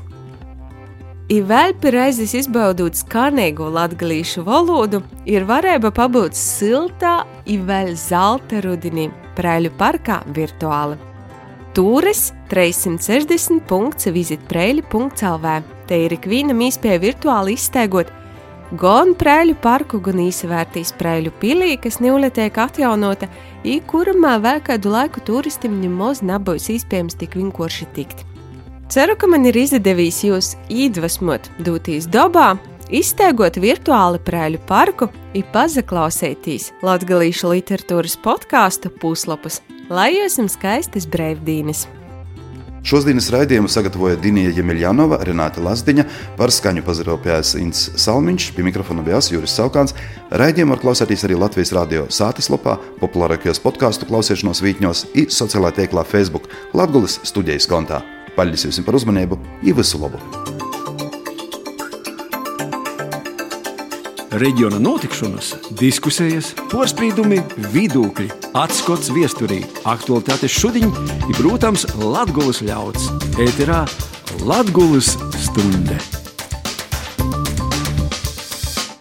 I vēl reizes izbaudot skanīgo latviešu valodu, ir varēja pabūt siltā, vēl zelta rudenī, Prēļu parkā virtuāli. Tūris 360.visitprēļi.lv. Te ir ikviena mīspēja virtuāli izsteigot gan Prēļu parku, gan īsvērtīs Prēļu pilī, kas nuletiek atjaunota, i kurumā vēl kādu laiku turistim nemaz nebūs iespējams tik vienkārši tikt. Ceru, ka man ir izdevies jūs iedvesmot, dūtīs dabā, izsteigot virtuāli Prēļu parku, i pazaklausētīs latgalīšu literatūras podkāstu puslapus, lai jums skaistas brīvdienas!
Šodienas raidījumu sagatavoja Dienija Jemeļjanova, Renāta Lazdiņa, par skaņu pazaropējās Inns Salmiņš, pie mikrofona bija Juris Saukāns. Raidījumu var klausīties arī Latvijas radio sātas lapā, populārākajos podkāstu klausīšanos vītņos un sociālajā tieklā Facebook Latvijas studijas kontā. Paldies jums par uzmanību, Ivisu Lobu!
Reģiona notikšanas, diskusijas, porcelāna, vidūkļi, atskats viesturī, aktualitātes šodien ir, protams, Latvijas ļauds. Ēterā Latvijas stunde!